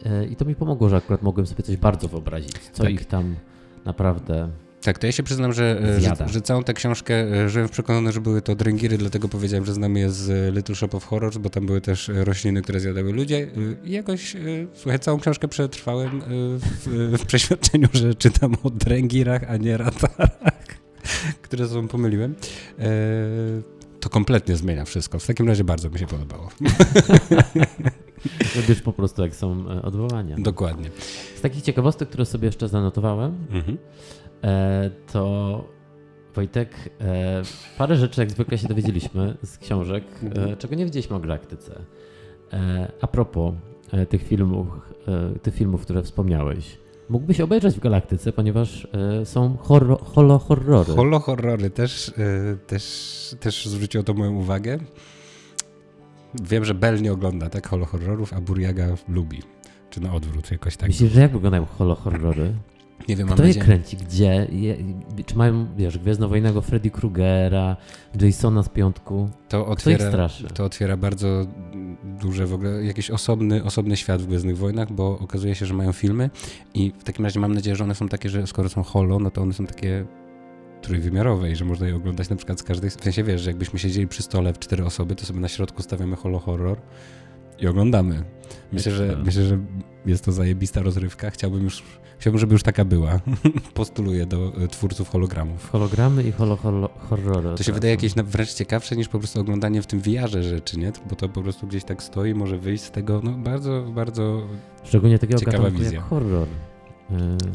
Y, I to mi pomogło, że akurat mogłem sobie coś bardzo wyobrazić, co Tak. ich tam naprawdę... Tak, to ja się przyznam, że, e, że, że całą tę książkę e, żyłem przekonany, że były to dręgiry, dlatego powiedziałem, że znam je z e, Little Shop of Horrors, bo tam były też rośliny, które zjadały ludzie i jakoś, słuchaj, całą książkę przetrwałem w, w przeświadczeniu, że czytam o dręgirach, a nie ratarach, (laughs) które sobą pomyliłem. To kompletnie zmienia wszystko. W takim razie bardzo mi się podobało. (laughs) Lubisz po prostu, jak są e, odwołania. Dokładnie. Z takich ciekawostek, które sobie jeszcze zanotowałem, Mhm. e, to Wojtek, e, parę rzeczy jak zwykle się dowiedzieliśmy z książek, e, czego nie wiedzieliśmy o galaktyce. A propos tych filmów, tych filmów, które wspomniałeś, mógłbyś obejrzeć w galaktyce, ponieważ są horro, holo horrory. Holo horrory też, też, też zwróciło to moją uwagę. Wiem, że Bell nie ogląda tak holo horrorów, a Burjaga lubi. Czy na odwrót jakoś tak. Myślisz, że jak wyglądają holo horrory? Nie wiem, mam Kto je nadzieję. kręci? Gdzie? Je, czy mają, wiesz, Gwiezdnowojennego Freddy Krugera, Jasona z piątku? To otwiera, to otwiera bardzo duże w ogóle, jakiś osobny, osobny świat w Gwiezdnych Wojnach, bo okazuje się, że mają filmy i w takim razie mam nadzieję, że one są takie, że skoro są holo, no to one są takie trójwymiarowe i że można je oglądać na przykład z każdej... W sensie, wiesz, że jakbyśmy siedzieli przy stole w cztery osoby, to sobie na środku stawiamy holo horror i oglądamy. Myślę, że, myślę, że jest to zajebista rozrywka. Chciałbym już, chciałbym, żeby już taka była. (laughs) Postuluję do e, twórców hologramów. Hologramy i holo, holo, horrory. To się wydaje jakieś na- wręcz ciekawsze niż po prostu oglądanie w tym VR-ze rzeczy, nie? Bo to po prostu gdzieś tak stoi, może wyjść z tego, no bardzo, bardzo... Szczególnie takiego Ciekawa wizja. jak horror.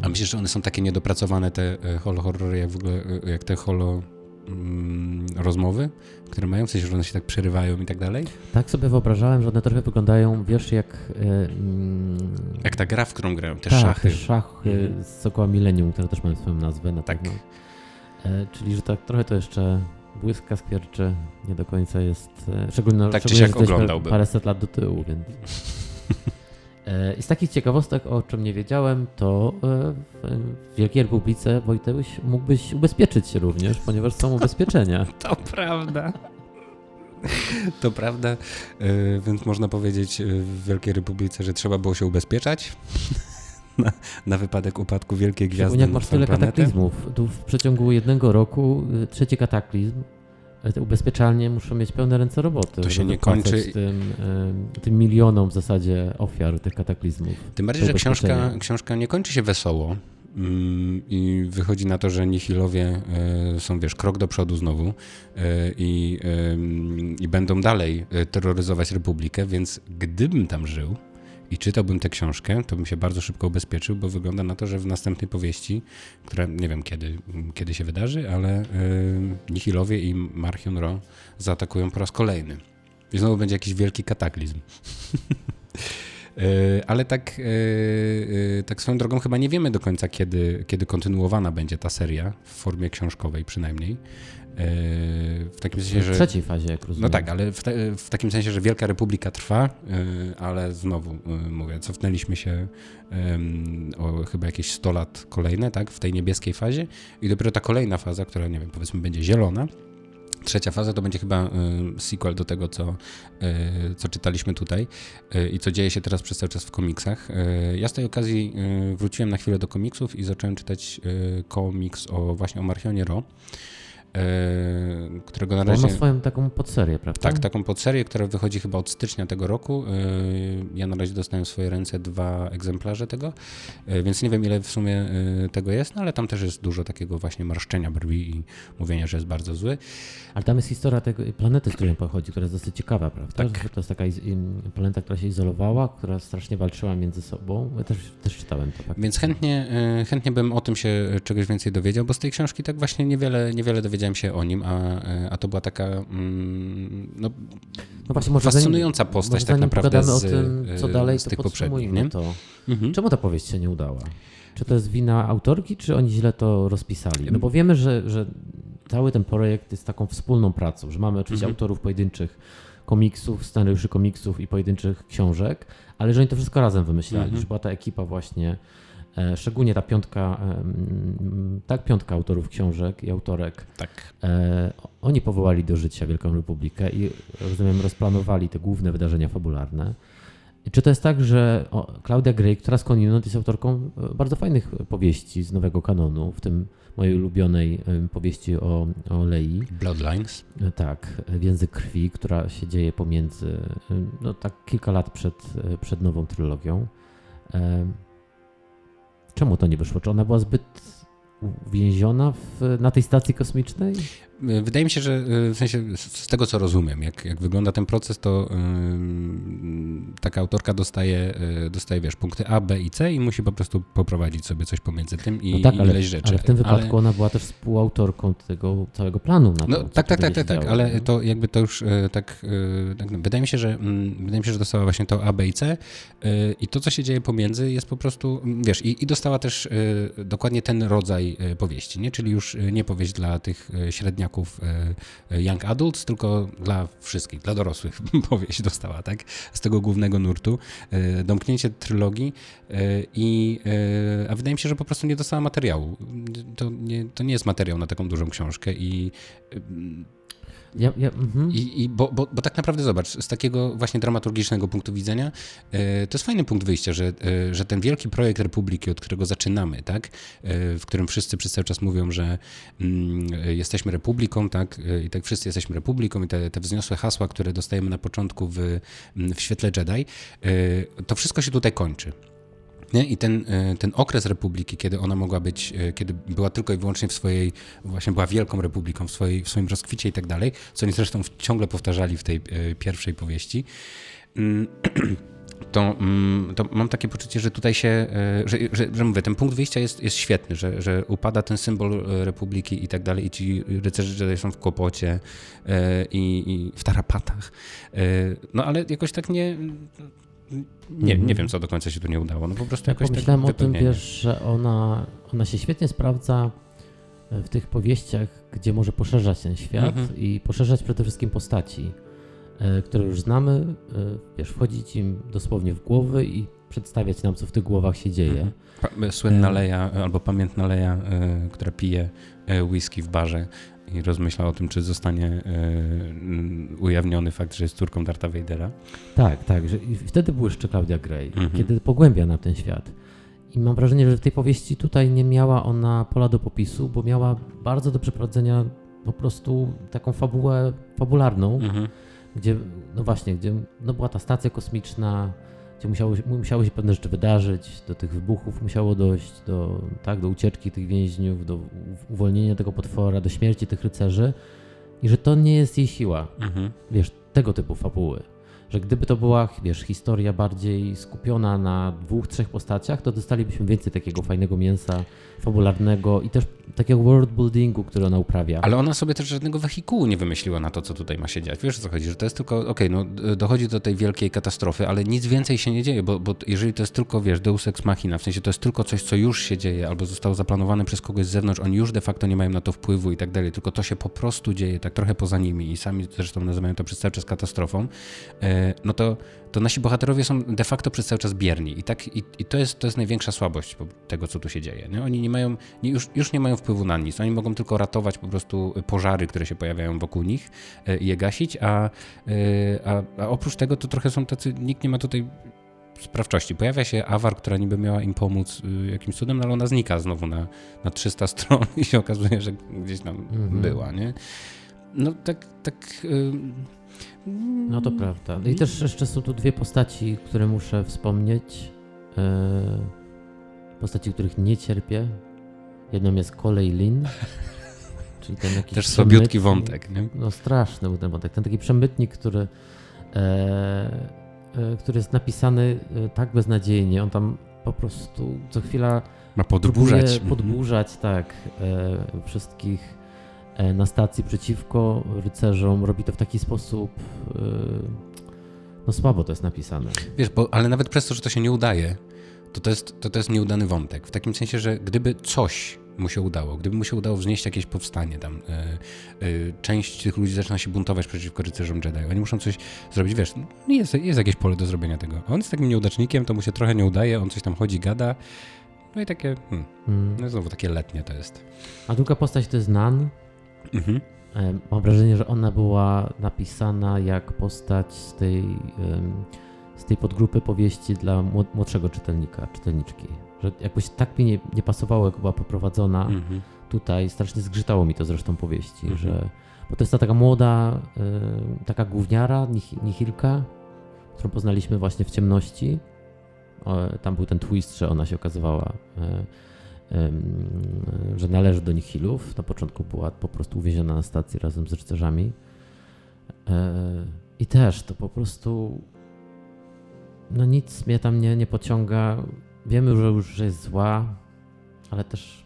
A myślisz, że one są takie niedopracowane, te e, holo horrory, jak w ogóle, e, jak te holo mm, rozmowy, które mają, w sensie, że one się tak przerywają i tak dalej? Tak sobie wyobrażałem, że one trochę wyglądają, wiesz, jak... Mm, Jak ta gra, w którą grają, te tak, szachy. te szachy Mhm. z Sokoła Millennium, które też mają swoją nazwę na Tak. pewno. E, czyli, że tak trochę to jeszcze błyska, skwierczy, nie do końca jest... E, szczególnie, Tak czy szczególnie, siak że jesteśmy oglądałbym. Paręset lat do tyłu, więc... (laughs) E, I z takich ciekawostek, o czym nie wiedziałem, to e, w Wielkiej Republice, Wojteuś, mógłbyś ubezpieczyć się również, ponieważ są ubezpieczenia. (laughs) To prawda. (laughs) To prawda, e, więc można powiedzieć w Wielkiej Republice, że trzeba było się ubezpieczać (laughs) na, na wypadek upadku Wielkiej Gwiazdy jak masz tyle kataklizmów. Tu w przeciągu jednego roku trzeci kataklizm. Te ubezpieczalnie muszą mieć pełne ręce roboty. To się nie kończy Tym, tym milionom w zasadzie ofiar tych kataklizmów. Tym bardziej, że książka, książka nie kończy się wesoło mm, i wychodzi na to, że nihilowie e, są, wiesz, krok do przodu znowu e, i, i będą dalej e, terroryzować Republikę, więc gdybym tam żył i czytałbym tę książkę, to bym się bardzo szybko ubezpieczył, bo wygląda na to, że w następnej powieści, która nie wiem kiedy, kiedy się wydarzy, ale e, nihilowie i Marchion Ro zaatakują po raz kolejny. I znowu będzie jakiś wielki kataklizm. (laughs) Ale tak, tak swoją drogą chyba nie wiemy do końca, kiedy, kiedy kontynuowana będzie ta seria, w formie książkowej przynajmniej. W takim sensie, że. W trzeciej fazie, jak rozumiem. No tak, ale w, te, w takim sensie, że Wielka Republika trwa, ale znowu mówię, cofnęliśmy się o chyba jakieś 100 lat kolejne, tak, w tej niebieskiej fazie i dopiero ta kolejna faza, która, nie wiem, powiedzmy będzie zielona, Trzecia faza to będzie chyba sequel do tego, co, co czytaliśmy tutaj i co dzieje się teraz przez cały czas w komiksach. Ja z tej okazji wróciłem na chwilę do komiksów i zacząłem czytać komiks o właśnie o Marchionie Ro. E, którego na razie... On ma swoją taką podserię, prawda? Tak, taką podserię, która wychodzi chyba od stycznia tego roku. E, ja na razie dostałem w swoje ręce dwa egzemplarze tego, e, więc nie wiem ile w sumie tego jest, no ale tam też jest dużo takiego właśnie marszczenia brwi i mówienia, że jest bardzo zły. Ale tam jest historia tego planety, z której pochodzi, która jest dosyć ciekawa, prawda? Tak. To jest taka planeta, która się izolowała, która strasznie walczyła między sobą. Ja też, też czytałem to. Więc chętnie, chętnie bym o tym się czegoś więcej dowiedział, bo z tej książki tak właśnie niewiele, niewiele dowiedziałem dowiedziałem się o nim, a, a to była taka mm, no, no właśnie, może fascynująca zanim, postać tak naprawdę z, o tym, co dalej, z tych poprzednich. Nie? To. Mhm. Czemu ta powieść się nie udała? Czy to jest wina autorki, czy oni źle to rozpisali? No bo wiemy, że, że cały ten projekt jest taką wspólną pracą, że mamy oczywiście mhm. autorów pojedynczych komiksów, scenariuszy komiksów i pojedynczych książek, ale że oni to wszystko razem wymyślali, mhm. że była ta ekipa właśnie E, szczególnie ta piątka, tak, piątka autorów książek i autorek. Tak. E, oni powołali do życia Wielką Republikę i rozumiem, rozplanowali te główne wydarzenia fabularne. Czy to jest tak, że Claudia Gray, która skądinąd jest autorką e, bardzo fajnych powieści z nowego kanonu, w tym mojej ulubionej powieści o, o Lei. Bloodlines. Tak, Język krwi, która się dzieje pomiędzy, no tak kilka lat przed, przed nową trylogią. Czemu to nie wyszło? Czy ona była zbyt uwięziona w, na tej stacji kosmicznej? Wydaje mi się, że y, w sensie z tego co rozumiem, jak, jak wygląda ten proces, to yy, taka autorka dostaje, yy, dostaje, wiesz, punkty A, B i C i musi po prostu poprowadzić sobie coś pomiędzy tym i, no tak, i ale, ileś rzeczy. Ale w tym wypadku ale... ona była też współautorką tego całego planu. Na no, to, tak, tak, tak, tak, tak, ale to jakby to już yy, tak, tak, no, wydaje mi się, że mm, wydaje mi się, że dostała właśnie to A, B i C i to, co się dzieje pomiędzy jest po prostu, mm, wiesz, i, i dostała też dokładnie ten rodzaj powieści, nie? Czyli już nie powieść dla tych średniaków E, e, young Adults, tylko dla wszystkich, dla dorosłych (laughs) powieść dostała, tak? Z tego głównego nurtu. E, domknięcie trylogii i a wydaje mi się, że po prostu nie dostała materiału. To nie, to nie jest materiał na taką dużą książkę i ja, ja, mm-hmm. I, i bo, bo, bo, tak naprawdę zobacz, z takiego właśnie dramaturgicznego punktu widzenia, e, to jest fajny punkt wyjścia, że, e, że ten wielki projekt Republiki, od którego zaczynamy, tak, e, w którym wszyscy przez cały czas mówią, że mm, jesteśmy Republiką, tak, i tak wszyscy jesteśmy Republiką i te, te wzniosłe hasła, które dostajemy na początku w, w świetle Jedi, to wszystko się tutaj kończy. Nie? I ten, e, ten okres republiki, kiedy ona mogła być, e, kiedy była tylko i wyłącznie w swojej, właśnie była wielką republiką, w, swojej, w swoim rozkwicie i tak dalej, co oni zresztą ciągle powtarzali w tej e, pierwszej powieści, mm, (clears throat) to, mm, to mam takie poczucie, że tutaj się, że, że, że mówię, ten punkt wyjścia jest, jest świetny, że, że upada ten symbol republiki i tak dalej i ci rycerze są w kłopocie i, i w tarapatach. No ale jakoś tak nie nie, nie wiem, co do końca się tu nie udało. No po prostu ja jakoś tak o tym, wiesz, że ona, ona się świetnie sprawdza e, w tych powieściach, gdzie może poszerzać ten świat mhm. i poszerzać przede wszystkim postaci, e, które już znamy, e, wiesz, wchodzić im dosłownie w głowy i przedstawiać nam, co w tych głowach się dzieje. Mhm. Słynna Leja, albo pamiętna Leja, która pije whisky w barze, i rozmyśla o tym, czy zostanie e, ujawniony fakt, że jest córką Darta Vadera. Tak, tak. Że I wtedy błyszczy Claudia Gray, mhm. kiedy pogłębia na ten świat. I mam wrażenie, że w tej powieści tutaj nie miała ona pola do popisu, bo miała bardzo do przeprowadzenia po prostu taką fabułę fabularną, mhm. gdzie, no właśnie, gdzie no była ta stacja kosmiczna, gdzie musiało, musiały się pewne rzeczy wydarzyć, do tych wybuchów musiało dojść, do, tak, do ucieczki tych więźniów, do uwolnienia tego potwora, do śmierci tych rycerzy i że to nie jest jej siła. Mhm. Wiesz, tego typu fabuły. że gdyby to była, wiesz, historia bardziej skupiona na dwóch, trzech postaciach, to dostalibyśmy więcej takiego fajnego mięsa fabularnego i też takiego world buildingu, który ona uprawia. Ale ona sobie też żadnego wehikułu nie wymyśliła na to, co tutaj ma się dziać. Wiesz o co chodzi, że to jest tylko, okej, okay, no dochodzi do tej wielkiej katastrofy, ale nic więcej się nie dzieje, bo, bo jeżeli to jest tylko, wiesz, deus ex machina, w sensie to jest tylko coś, co już się dzieje, albo zostało zaplanowane przez kogoś z zewnątrz, oni już de facto nie mają na to wpływu i tak dalej, tylko to się po prostu dzieje, tak trochę poza nimi i sami zresztą nazywają to przez cały czas katastrofą, e, no to, to nasi bohaterowie są de facto przez cały czas bierni i, tak, i, i to, jest, to jest największa słabość tego, co tu się dzieje. Nie? Oni nie mają, nie, już, już nie mają wpływu na nic, oni mogą tylko ratować po prostu pożary, które się pojawiają wokół nich e, i je gasić, a, e, a, a oprócz tego to trochę są tacy, nikt nie ma tutaj sprawczości. Pojawia się Awar, która niby miała im pomóc y, jakimś cudem, no ale ona znika znowu na, na 300 (laughs) stron i się okazuje, że gdzieś tam mhm. była, nie? No tak, tak... No to prawda. No I też jeszcze są tu dwie postaci, które muszę wspomnieć. E, postaci, których nie cierpię. Jedną jest Kolej Lin, (laughs) czyli ten jakiś Też słabiutki wątek, nie? No straszny był ten wątek. Ten taki przemytnik, który e, E, który jest napisany e, tak beznadziejnie. On tam po prostu co chwila ma podburzać. Mhm. podburzać, tak, e, wszystkich na stacji przeciwko rycerzom. Robi to w taki sposób, no słabo to jest napisane. Wiesz, bo, ale nawet przez to, że to się nie udaje, to to jest, to, to jest nieudany wątek. W takim sensie, że gdyby coś mu się udało, gdyby mu się udało wznieść jakieś powstanie tam, yy, yy, część tych ludzi zaczyna się buntować przeciwko rycerzom Jedi, oni muszą coś zrobić, wiesz, jest, jest jakieś pole do zrobienia tego. On jest takim nieudacznikiem, to mu się trochę nie udaje, on coś tam chodzi, gada, no i takie, hmm, hmm. no znowu takie letnie to jest. A druga postać to jest Nan. Mhm. Mam wrażenie, że ona była napisana jak postać z tej, z tej podgrupy powieści dla młodszego czytelnika, czytelniczki że jakoś tak mi nie, nie pasowało, jak była poprowadzona mhm. tutaj. Strasznie zgrzytało mi to zresztą powieści, mhm. że bo to jest ta taka młoda, taka gówniara, nihilka, którą poznaliśmy właśnie w ciemności. Tam był ten twist, że ona się okazywała, y, że należy do nihilów. Na początku była po prostu uwięziona na stacji razem z rycerzami. I też to po prostu no nic mnie tam nie, nie pociąga Wiemy, że już jest zła, ale też.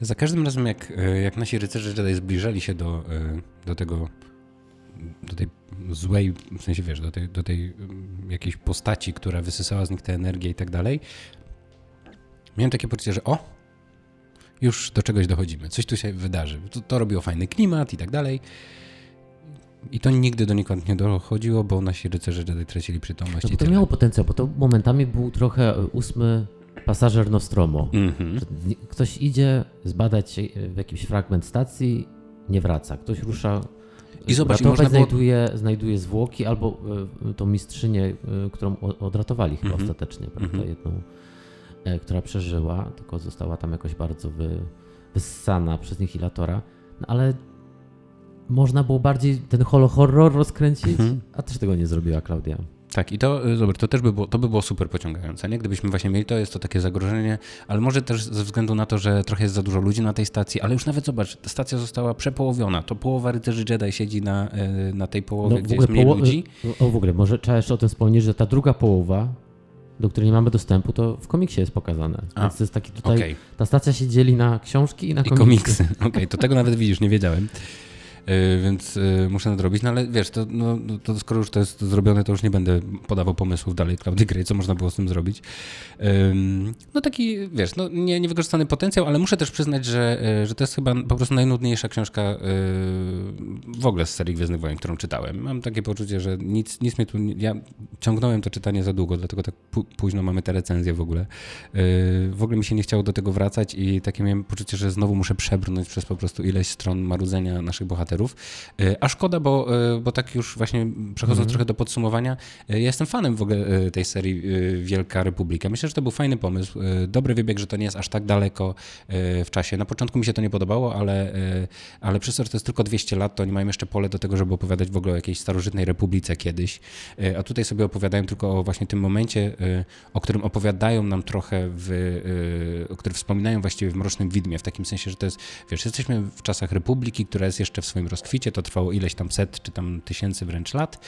Za każdym razem, jak, e, jak nasi rycerze Jedi zbliżali się do, e, do tego, do tej złej, w sensie wiesz, do tej, do tej jakiejś postaci, która wysysała z nich tę energię i tak dalej, miałem takie poczucie, że o, już do czegoś dochodzimy, coś tu się wydarzy. To, to robiło fajny klimat i tak dalej. I to nigdy do nikąd nie dochodziło, bo nasi rycerze wtedy tracili przytomność. No, to miało potencjał, bo to momentami był trochę e, ósmy pasażer Nostromo. Mm -hmm. Ktoś idzie zbadać e, jakiś fragment stacji, nie wraca. Ktoś rusza i zobacz, ratować, było... znajduje, znajduje zwłoki albo y, tą mistrzynię, y, którą odratowali chyba mm -hmm. ostatecznie, prawda? Mm -hmm. Jedną, która przeżyła, tylko została tam jakoś bardzo wy, wyssana przez Nihilatora. No, ale można było bardziej ten horror rozkręcić, mhm. a też tego nie zrobiła Klaudia. Tak, i to, y, zobacz, to też by było, to by było super pociągające, nie? Gdybyśmy właśnie mieli to, jest to takie zagrożenie, ale może też ze względu na to, że trochę jest za dużo ludzi na tej stacji, ale już nawet zobacz, ta stacja została przepołowiona, to połowa rycerzy Jedi siedzi na, y, na tej połowie, no, gdzie jest mniej ludzi. O, w ogóle, może trzeba jeszcze o tym wspomnieć, że ta druga połowa, do której nie mamy dostępu, to w komiksie jest pokazane. A, Więc to jest taki tutaj, okay. ta stacja się dzieli na książki i na komiksy. I komiksy, okej, okay, to tego nawet widzisz, nie wiedziałem. E, więc e, muszę nadrobić. No ale wiesz, to, no, to skoro już to jest zrobione, to już nie będę podawał pomysłów dalej Claudii Gray, co można było z tym zrobić. No taki, wiesz, no, nie, niewykorzystany potencjał, ale muszę też przyznać, że, e, że to jest chyba po prostu najnudniejsza książka w ogóle z serii Gwiezdnych Wojen, którą czytałem. Mam takie poczucie, że nic, nic mnie tu... Ja ciągnąłem to czytanie za długo, dlatego tak późno mamy te recenzje w ogóle. W ogóle mi się nie chciało do tego wracać i takie miałem poczucie, że znowu muszę przebrnąć przez po prostu ileś stron marudzenia naszych bohaterów bohaterów. E, a szkoda, bo, e, bo tak już właśnie przechodząc mm. trochę do podsumowania, e, ja jestem fanem w ogóle tej serii Wielka Republika. Myślę, że to był fajny pomysł. Dobry wybieg, że to nie jest aż tak daleko w czasie. Na początku mi się to nie podobało, ale, ale przez to, że to jest tylko 200 lat, to oni mają jeszcze pole do tego, żeby opowiadać w ogóle o jakiejś starożytnej republice kiedyś. A tutaj sobie opowiadają tylko o właśnie tym momencie, o którym opowiadają nam trochę, w, o którym wspominają właściwie w Mrocznym Widmie, w takim sensie, że to jest, wiesz, jesteśmy w czasach republiki, która jest jeszcze w swoim rozkwicie, to trwało ileś tam set czy tam tysięcy wręcz lat.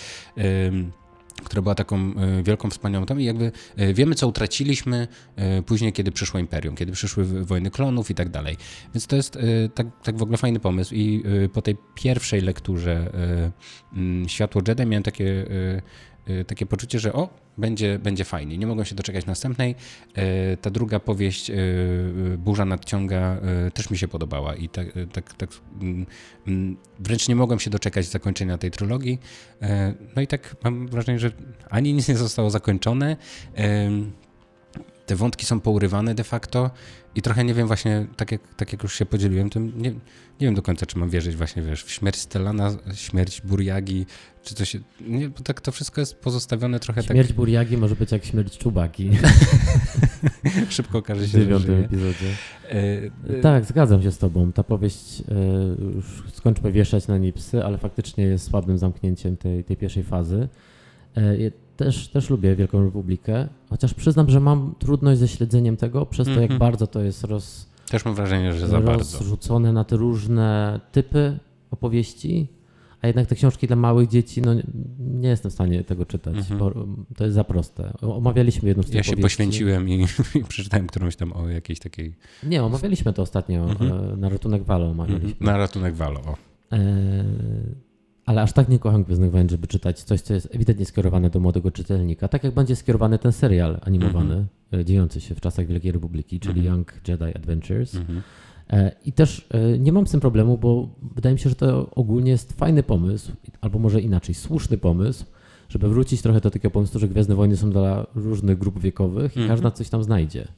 która była taką e, wielką, wspaniałą tam i jakby e, wiemy, co utraciliśmy e, później, kiedy przyszło Imperium, kiedy przyszły wojny klonów i tak dalej. Więc to jest tak, tak w ogóle fajny pomysł i po tej pierwszej lekturze mm, Światło Jedi miałem takie Y, takie poczucie, że o, będzie, będzie fajnie. Nie mogą się doczekać następnej. Y, ta druga powieść, y, Burza nadciąga, też mi się podobała i tak, tak, tak mm, mm, wręcz nie mogłem się doczekać zakończenia tej trylogii. No i tak mam wrażenie, że ani nic nie zostało zakończone. Te wątki są pourywane de facto i trochę nie wiem właśnie, tak jak, tak jak już się podzieliłem, tym nie, nie wiem do końca, czy mam wierzyć właśnie, wiesz, w śmierć Stellana, śmierć Buriagi, czy coś, nie, bo tak to wszystko jest pozostawione trochę śmierć tak... Buriagi może być jak śmierć Czubaki. (laughs) Szybko okaże się, w dziewiątym epizodzie. E, e... Tak, zgadzam się z tobą. Ta powieść, e, już skończmy wieszać na nipsy, ale faktycznie jest słabym zamknięciem tej, tej pierwszej fazy. E, też, też lubię Wielką Republikę, chociaż przyznam, że mam trudność ze śledzeniem tego przez to, jak mm -hmm. bardzo to jest roz, też mam wrażenie, że za bardzo. Rozrzucone na te różne typy opowieści, a jednak te książki dla małych dzieci, no nie jestem w stanie tego czytać, mm -hmm. bo to jest za proste. Omawialiśmy jedną z tych Ja się powieści. poświęciłem i, (laughs) i, przeczytałem którąś tam o jakiejś takiej... Nie, omawialiśmy to ostatnio, mm -hmm. na Ratunek Walo omawialiśmy. Mm. Na Ratunek Walo, o. Ale aż tak nie kocham Gwiezdnych Wojen, żeby czytać coś, co jest ewidentnie skierowane do młodego czytelnika. Tak jak będzie skierowany ten serial animowany, mm -hmm. dziejący się w czasach Wielkiej Republiki, czyli mm -hmm. Young Jedi Adventures. Mm -hmm. I też e, nie mam z tym problemu, bo wydaje mi się, że to ogólnie jest fajny pomysł, albo może inaczej, słuszny pomysł, żeby wrócić trochę do takiego pomysłu, że Gwiezdne Wojny są dla różnych grup wiekowych i każda coś tam znajdzie.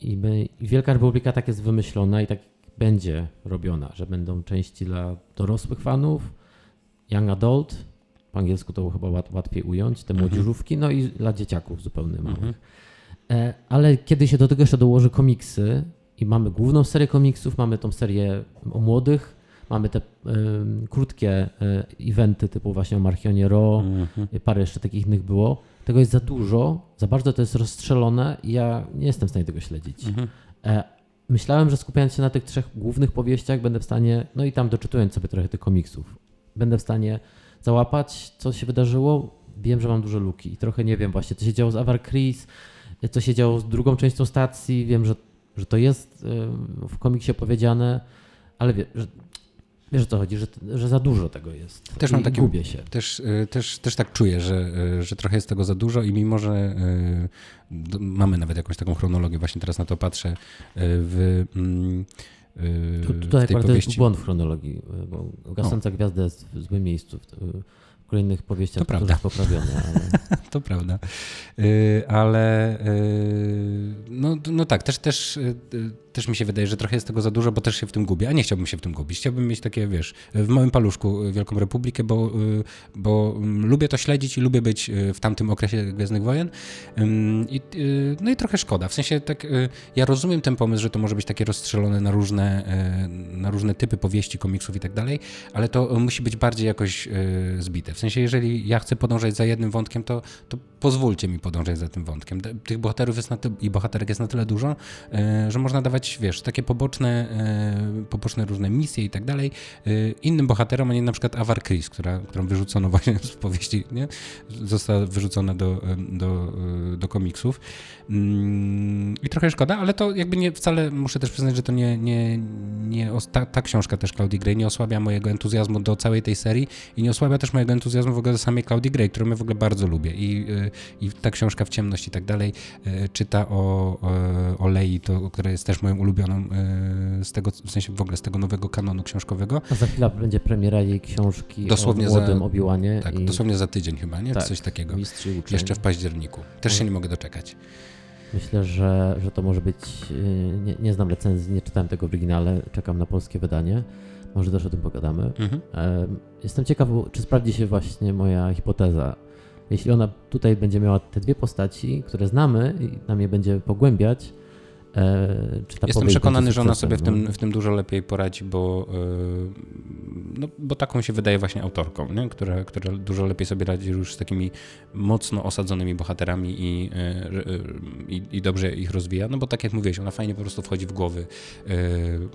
I, my, I Wielka Republika tak jest wymyślona i tak będzie robiona, że będą części dla dorosłych fanów, young adult, po angielsku to chyba łatwiej ująć, te mhm. młodzieżówki, no i dla dzieciaków zupełnie małych. Mhm. E, ale kiedy się do tego jeszcze dołoży komiksy i mamy główną serię komiksów, mamy tą serię o młodych, mamy te y, krótkie y, eventy typu właśnie o Marchionie Ro, mhm. parę jeszcze takich innych było. Tego jest za dużo, za bardzo to jest rozstrzelone i ja nie jestem w stanie tego śledzić. Mhm. E, myślałem, że skupiając się na tych trzech głównych powieściach, będę w stanie, no i tam doczytując sobie trochę tych komiksów, będę w stanie załapać, co się wydarzyło. Wiem, że mam duże luki i trochę nie wiem właśnie, co się działo z Avar Chris, co się działo z drugą częścią stacji. Wiem, że, że to jest w komiksie powiedziane, ale wie, że Wiesz o co chodzi, że, że za dużo tego jest. Też mam takie, gubię się. Też, y, też, też tak czuję, że, y, że trochę jest tego za dużo i mimo, że y, mamy nawet jakąś taką chronologię, właśnie teraz na to patrzę w. Mm, tu, tutaj akurat powieści. jest błąd w chronologii, bo Gasąca Gwiazda jest w złym miejscu w kolejnych powieściach to prawda. poprawione. Ale... (laughs) to prawda. ale no, no tak, też, też też mi się wydaje, że trochę jest tego za dużo, bo też się w tym gubię, a nie chciałbym się w tym gubić. Chciałbym mieć takie, wiesz, w małym paluszku Wielką Republikę, bo, y, bo mm, lubię to śledzić i lubię być y, w tamtym okresie Gwiezdnych Wojen. I, y, no i trochę szkoda. W sensie tak, ja rozumiem ten pomysł, że to może być takie rozstrzelone na różne, na różne typy powieści, komiksów i tak dalej, ale to musi być bardziej jakoś zbite. W sensie, jeżeli ja chcę podążać za jednym wątkiem, to, to pozwólcie mi podążać za tym wątkiem. Tych bohaterów jest na ty- i bohaterek jest na tyle dużo, że można dawać wiesz, takie poboczne, e, poboczne różne misje i tak dalej e, innym bohaterom, a nie na przykład Avar Chris, która, którą wyrzucono (laughs) właśnie z powieści, nie? Została wyrzucona do, e, do, do komiksów. Mm, I trochę szkoda, ale to jakby nie wcale, muszę też przyznać, że to nie, nie, nie ta, ta książka też Claudii Gray nie osłabia mojego entuzjazmu do całej tej serii i nie osłabia też mojego entuzjazmu w ogóle do samej Claudii Gray, którą ja w ogóle bardzo lubię i, i ta książka w ciemności i tak dalej czyta o, o Lei, to, która jest też moją ulubioną e, z tego, w sensie w ogóle z tego nowego kanonu książkowego. A za chwilę będzie premiera jej książki dosłownie o młodym za, Obiłanie. Tak, i... dosłownie za tydzień chyba, nie? Tak, Coś takiego. Jeszcze w październiku. Też się nie mogę doczekać. Myślę, że, że to może być. E, nie, nie znam recenzji, nie czytałem tego w oryginale, czekam na polskie wydanie. Może też o tym pogadamy. Mhm. E, jestem ciekaw, czy sprawdzi się właśnie moja hipoteza. Jeśli ona tutaj będzie miała te dwie postaci, które znamy i nam je będzie pogłębiać, Jestem powieść przekonany, że ona sobie w tym, w tym dużo lepiej poradzi, bo, yy, no, bo taką się wydaje właśnie autorką, nie? Która, która dużo lepiej sobie radzi już z takimi mocno osadzonymi bohaterami i, yy, i, i dobrze ich rozwija. No bo tak jak mówiłeś, ona fajnie po prostu wchodzi w głowy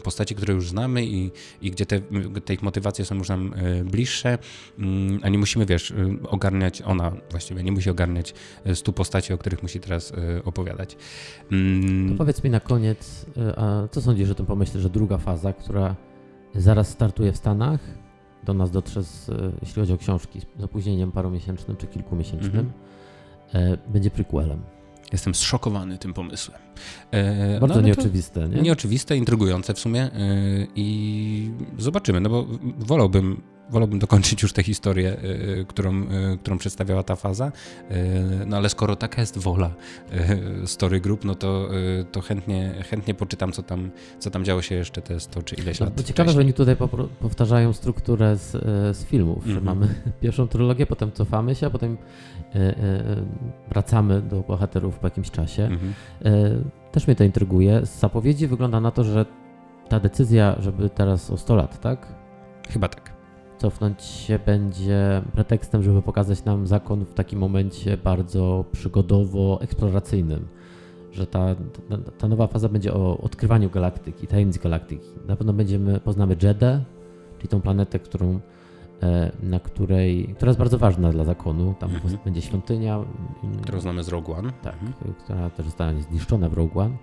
postaci, które już znamy i, i gdzie te, te ich motywacje są już nam bliższe, yy, a nie musimy, wiesz, ogarniać, ona właściwie nie musi ogarniać stu postaci, o których musi teraz opowiadać. Mm, To powiedz mi na koniec, y, a co sądzisz o tym pomyśle, że druga faza, która zaraz startuje w Stanach, do nas dotrze, z, y, jeśli chodzi o książki, z opóźnieniem parumiesięcznym czy kilkumiesięcznym, Mhm. y, będzie prequelem. Jestem zszokowany tym pomysłem. E, Bardzo ale to nieoczywiste, nie? Nieoczywiste, intrygujące w sumie e, i zobaczymy, no bo wolałbym, wolałbym dokończyć już tę historię, e, którą, e, którą przedstawiała ta faza, no ale skoro taka jest wola Story Group, no to, to chętnie, chętnie poczytam, co tam, co tam działo się jeszcze te 100 czy ileś No, lat ciekawe, że oni tutaj powtarzają strukturę z, z filmów, że Mhm. mamy (laughs) pierwszą trylogię, potem cofamy się, a potem wracamy do bohaterów po jakimś czasie. Mhm. E, Też mnie to intryguje. Z zapowiedzi wygląda na to, że ta decyzja, żeby teraz o 100 lat, tak? Chyba tak. Cofnąć się będzie pretekstem, żeby pokazać nam zakon w takim momencie bardzo przygodowo-eksploracyjnym. Że ta, ta, ta nowa faza będzie o odkrywaniu galaktyki, tajemnic galaktyki. Na pewno będziemy, poznamy Jedę, czyli tą planetę, którą, e, na której, która jest bardzo ważna dla zakonu. Tam Mhm. będzie świątynia. Którą znamy z Rogue One. tak, Mhm. która też została zniszczona w Rogue One.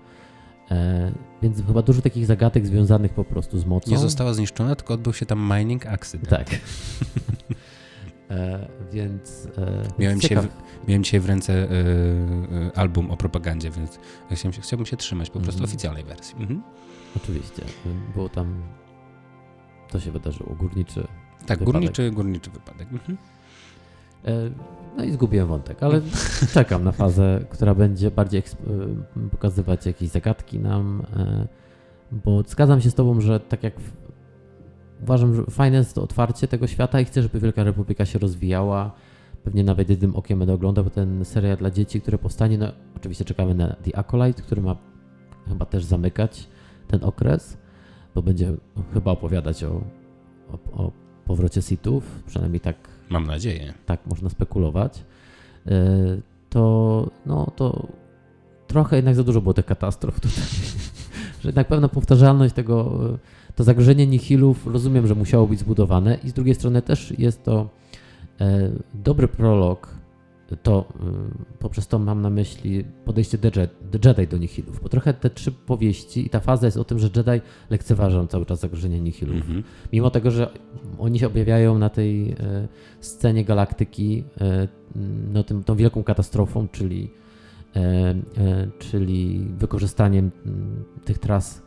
E, więc chyba dużo takich zagadek związanych po prostu z mocą. Nie została zniszczona, tylko odbył się tam mining accident. Tak. (laughs) e, więc. E, Miałem dzisiaj, w, miałem dzisiaj w ręce y, y, album o propagandzie, więc chciałbym się, chciałbym się trzymać po prostu Mhm. oficjalnej wersji. Mhm. Oczywiście. Było tam. To się wydarzyło. Górniczy. Tak, Wypadek. górniczy, górniczy wypadek. Mhm. E, no i zgubiłem wątek, ale czekam na fazę, która będzie bardziej e, pokazywać jakieś zagadki nam. E, bo zgadzam się z Tobą, że tak jak. Uważam, że fajne jest to otwarcie tego świata i chcę, żeby Wielka Republika się rozwijała. Pewnie nawet jednym okiem będę oglądał, ten serial dla dzieci, który powstanie, no oczywiście czekamy na The Acolyte, który ma chyba też zamykać ten okres, bo będzie chyba opowiadać o, o, o powrocie Sithów, przynajmniej tak, Mam nadzieję. tak można spekulować. Yy, To, no, to trochę jednak za dużo było tych katastrof tutaj. (laughs) że jednak pewna powtarzalność tego, yy, to zagrożenie nihilów, rozumiem, że musiało być zbudowane i z drugiej strony też jest to e, dobry prolog, to y, poprzez to mam na myśli podejście The, Je- The Jedi do nihilów, bo trochę te trzy powieści i ta faza jest o tym, że Jedi lekceważą cały czas zagrożenie nihilów. Mhm. Mimo tego, że oni się objawiają na tej e, scenie galaktyki, e, no tym, tą wielką katastrofą, czyli, e, czyli wykorzystaniem m, tych tras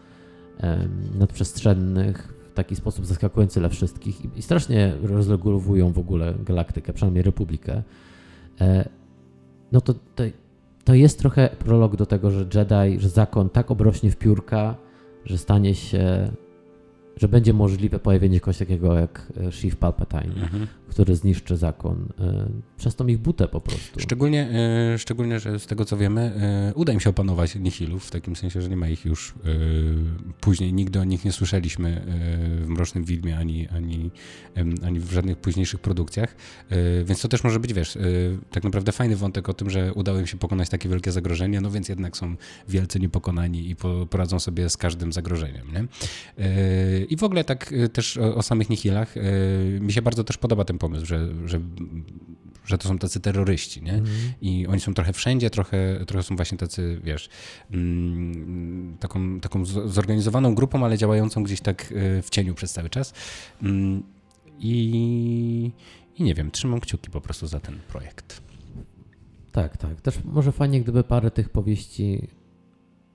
nadprzestrzennych w taki sposób zaskakujący dla wszystkich i, i strasznie rozregulowują w ogóle galaktykę, przynajmniej Republikę. E, no to, to, to jest trochę prolog do tego, że Jedi, że zakon tak obrośnie w piórka, że stanie się, że będzie możliwe pojawienie kogoś takiego jak e, Sheev Palpatine, Mhm. Który zniszczy zakon e, przez tą ich butę po prostu. Szczególnie, e, szczególnie, że z tego co wiemy, e, uda im się opanować nihilów, w takim sensie, że nie ma ich już później. Nigdy o nich nie słyszeliśmy w Mrocznym Widmie, ani, ani, ani w żadnych późniejszych produkcjach. Więc to też może być, wiesz, tak naprawdę fajny wątek o tym, że udało im się pokonać takie wielkie zagrożenie, no więc jednak są wielce niepokonani i po, poradzą sobie z każdym zagrożeniem. Nie? I w ogóle tak też o, samych nihilach, mi się bardzo też podoba ten pomysł, że, że, że to są tacy terroryści, nie? Mhm. I oni są trochę wszędzie, trochę, trochę są właśnie tacy, wiesz, mm, taką, taką zorganizowaną grupą, ale działającą gdzieś tak e, w cieniu przez cały czas. Mm, I, I nie wiem, trzymam kciuki po prostu za ten projekt. Tak, tak. Też może fajnie, gdyby parę tych powieści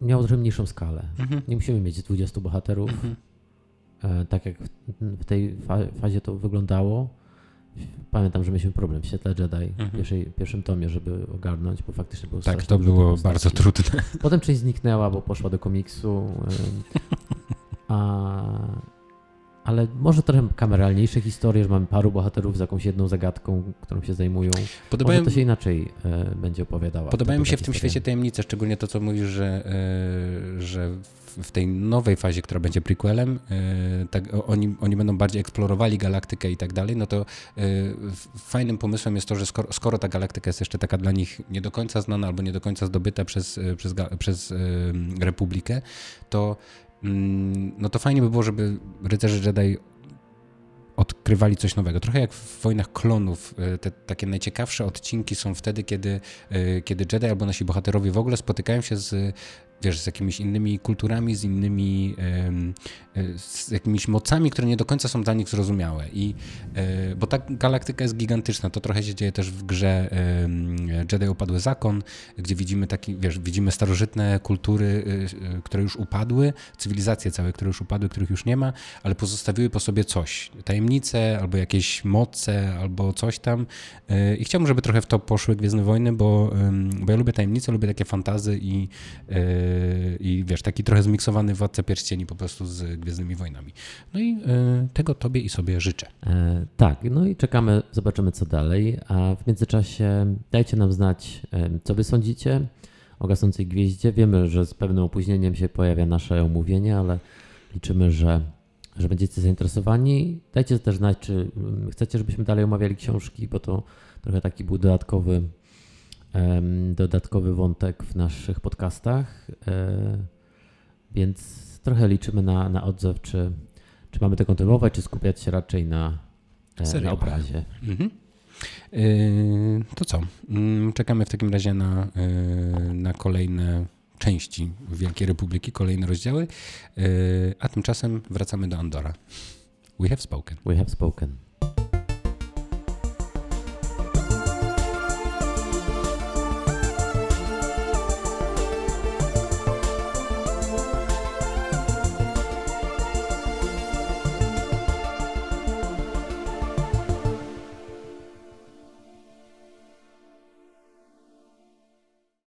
miało trochę mniejszą skalę. Mhm. Nie musimy mieć 20 bohaterów, Mhm. e, tak jak w, tej fa- fazie to wyglądało. Pamiętam, że mieliśmy problem w Świetle Jedi Mhm. w pierwszej, pierwszym tomie, żeby ogarnąć, bo faktycznie było Tak, to było postaci. bardzo trudne. (laughs) Potem część zniknęła, bo poszła do komiksu. A, ale może trochę kameralniejsze historie, że mamy paru bohaterów z jakąś jedną zagadką, którą się zajmują. Podobają, może to się inaczej e, będzie opowiadała. Podobają mi się w tym świecie tajemnice, szczególnie to, co mówisz, że, e, że w tej nowej fazie, która będzie prequelem, e, tak, oni, oni będą bardziej eksplorowali galaktykę i tak dalej, no to e, fajnym pomysłem jest to, że skoro, skoro, ta galaktyka jest jeszcze taka dla nich nie do końca znana albo nie do końca zdobyta przez, e, przez, przez Republikę, to mm, no to fajnie by było, żeby rycerze Jedi odkrywali coś nowego. Trochę jak w Wojnach Klonów, te takie najciekawsze odcinki są wtedy, kiedy, kiedy Jedi albo nasi bohaterowie w ogóle spotykają się z wiesz, z jakimiś innymi kulturami, z innymi, e, z jakimiś mocami, które nie do końca są dla nich zrozumiałe. I, e, bo ta galaktyka jest gigantyczna. To trochę się dzieje też w grze Jedi Upadły Zakon, gdzie widzimy taki, wiesz, widzimy starożytne kultury, e, które już upadły, cywilizacje całe, które już upadły, których już nie ma, ale pozostawiły po sobie coś. Tajemnice, albo jakieś moce, albo coś tam. I chciałbym, żeby trochę w to poszły Gwiezdne Wojny, bo, bo ja lubię tajemnice, lubię takie fantazy i i wiesz, taki trochę zmiksowany Władca Pierścieni po prostu z Gwiezdnymi Wojnami. No i e, tego tobie i sobie życzę. E, tak, no i czekamy, zobaczymy co dalej, a w międzyczasie dajcie nam znać, e, co wy sądzicie o Gasnącej Gwieździe. Wiemy, że z pewnym opóźnieniem się pojawia nasze omówienie, ale liczymy, że że będziecie zainteresowani. Dajcie też znać, czy mm, chcecie, żebyśmy dalej omawiali książki, bo to trochę taki był dodatkowy dodatkowy wątek w naszych podcastach, e, więc trochę liczymy na, na odzew, czy, czy mamy to kontynuować, czy skupiać się raczej na, e, na obrazie. Mhm. E, to co? Mm, czekamy w takim razie na, na kolejne części Wielkiej Republiki, kolejne rozdziały, a tymczasem wracamy do Andora. We have spoken. We have spoken.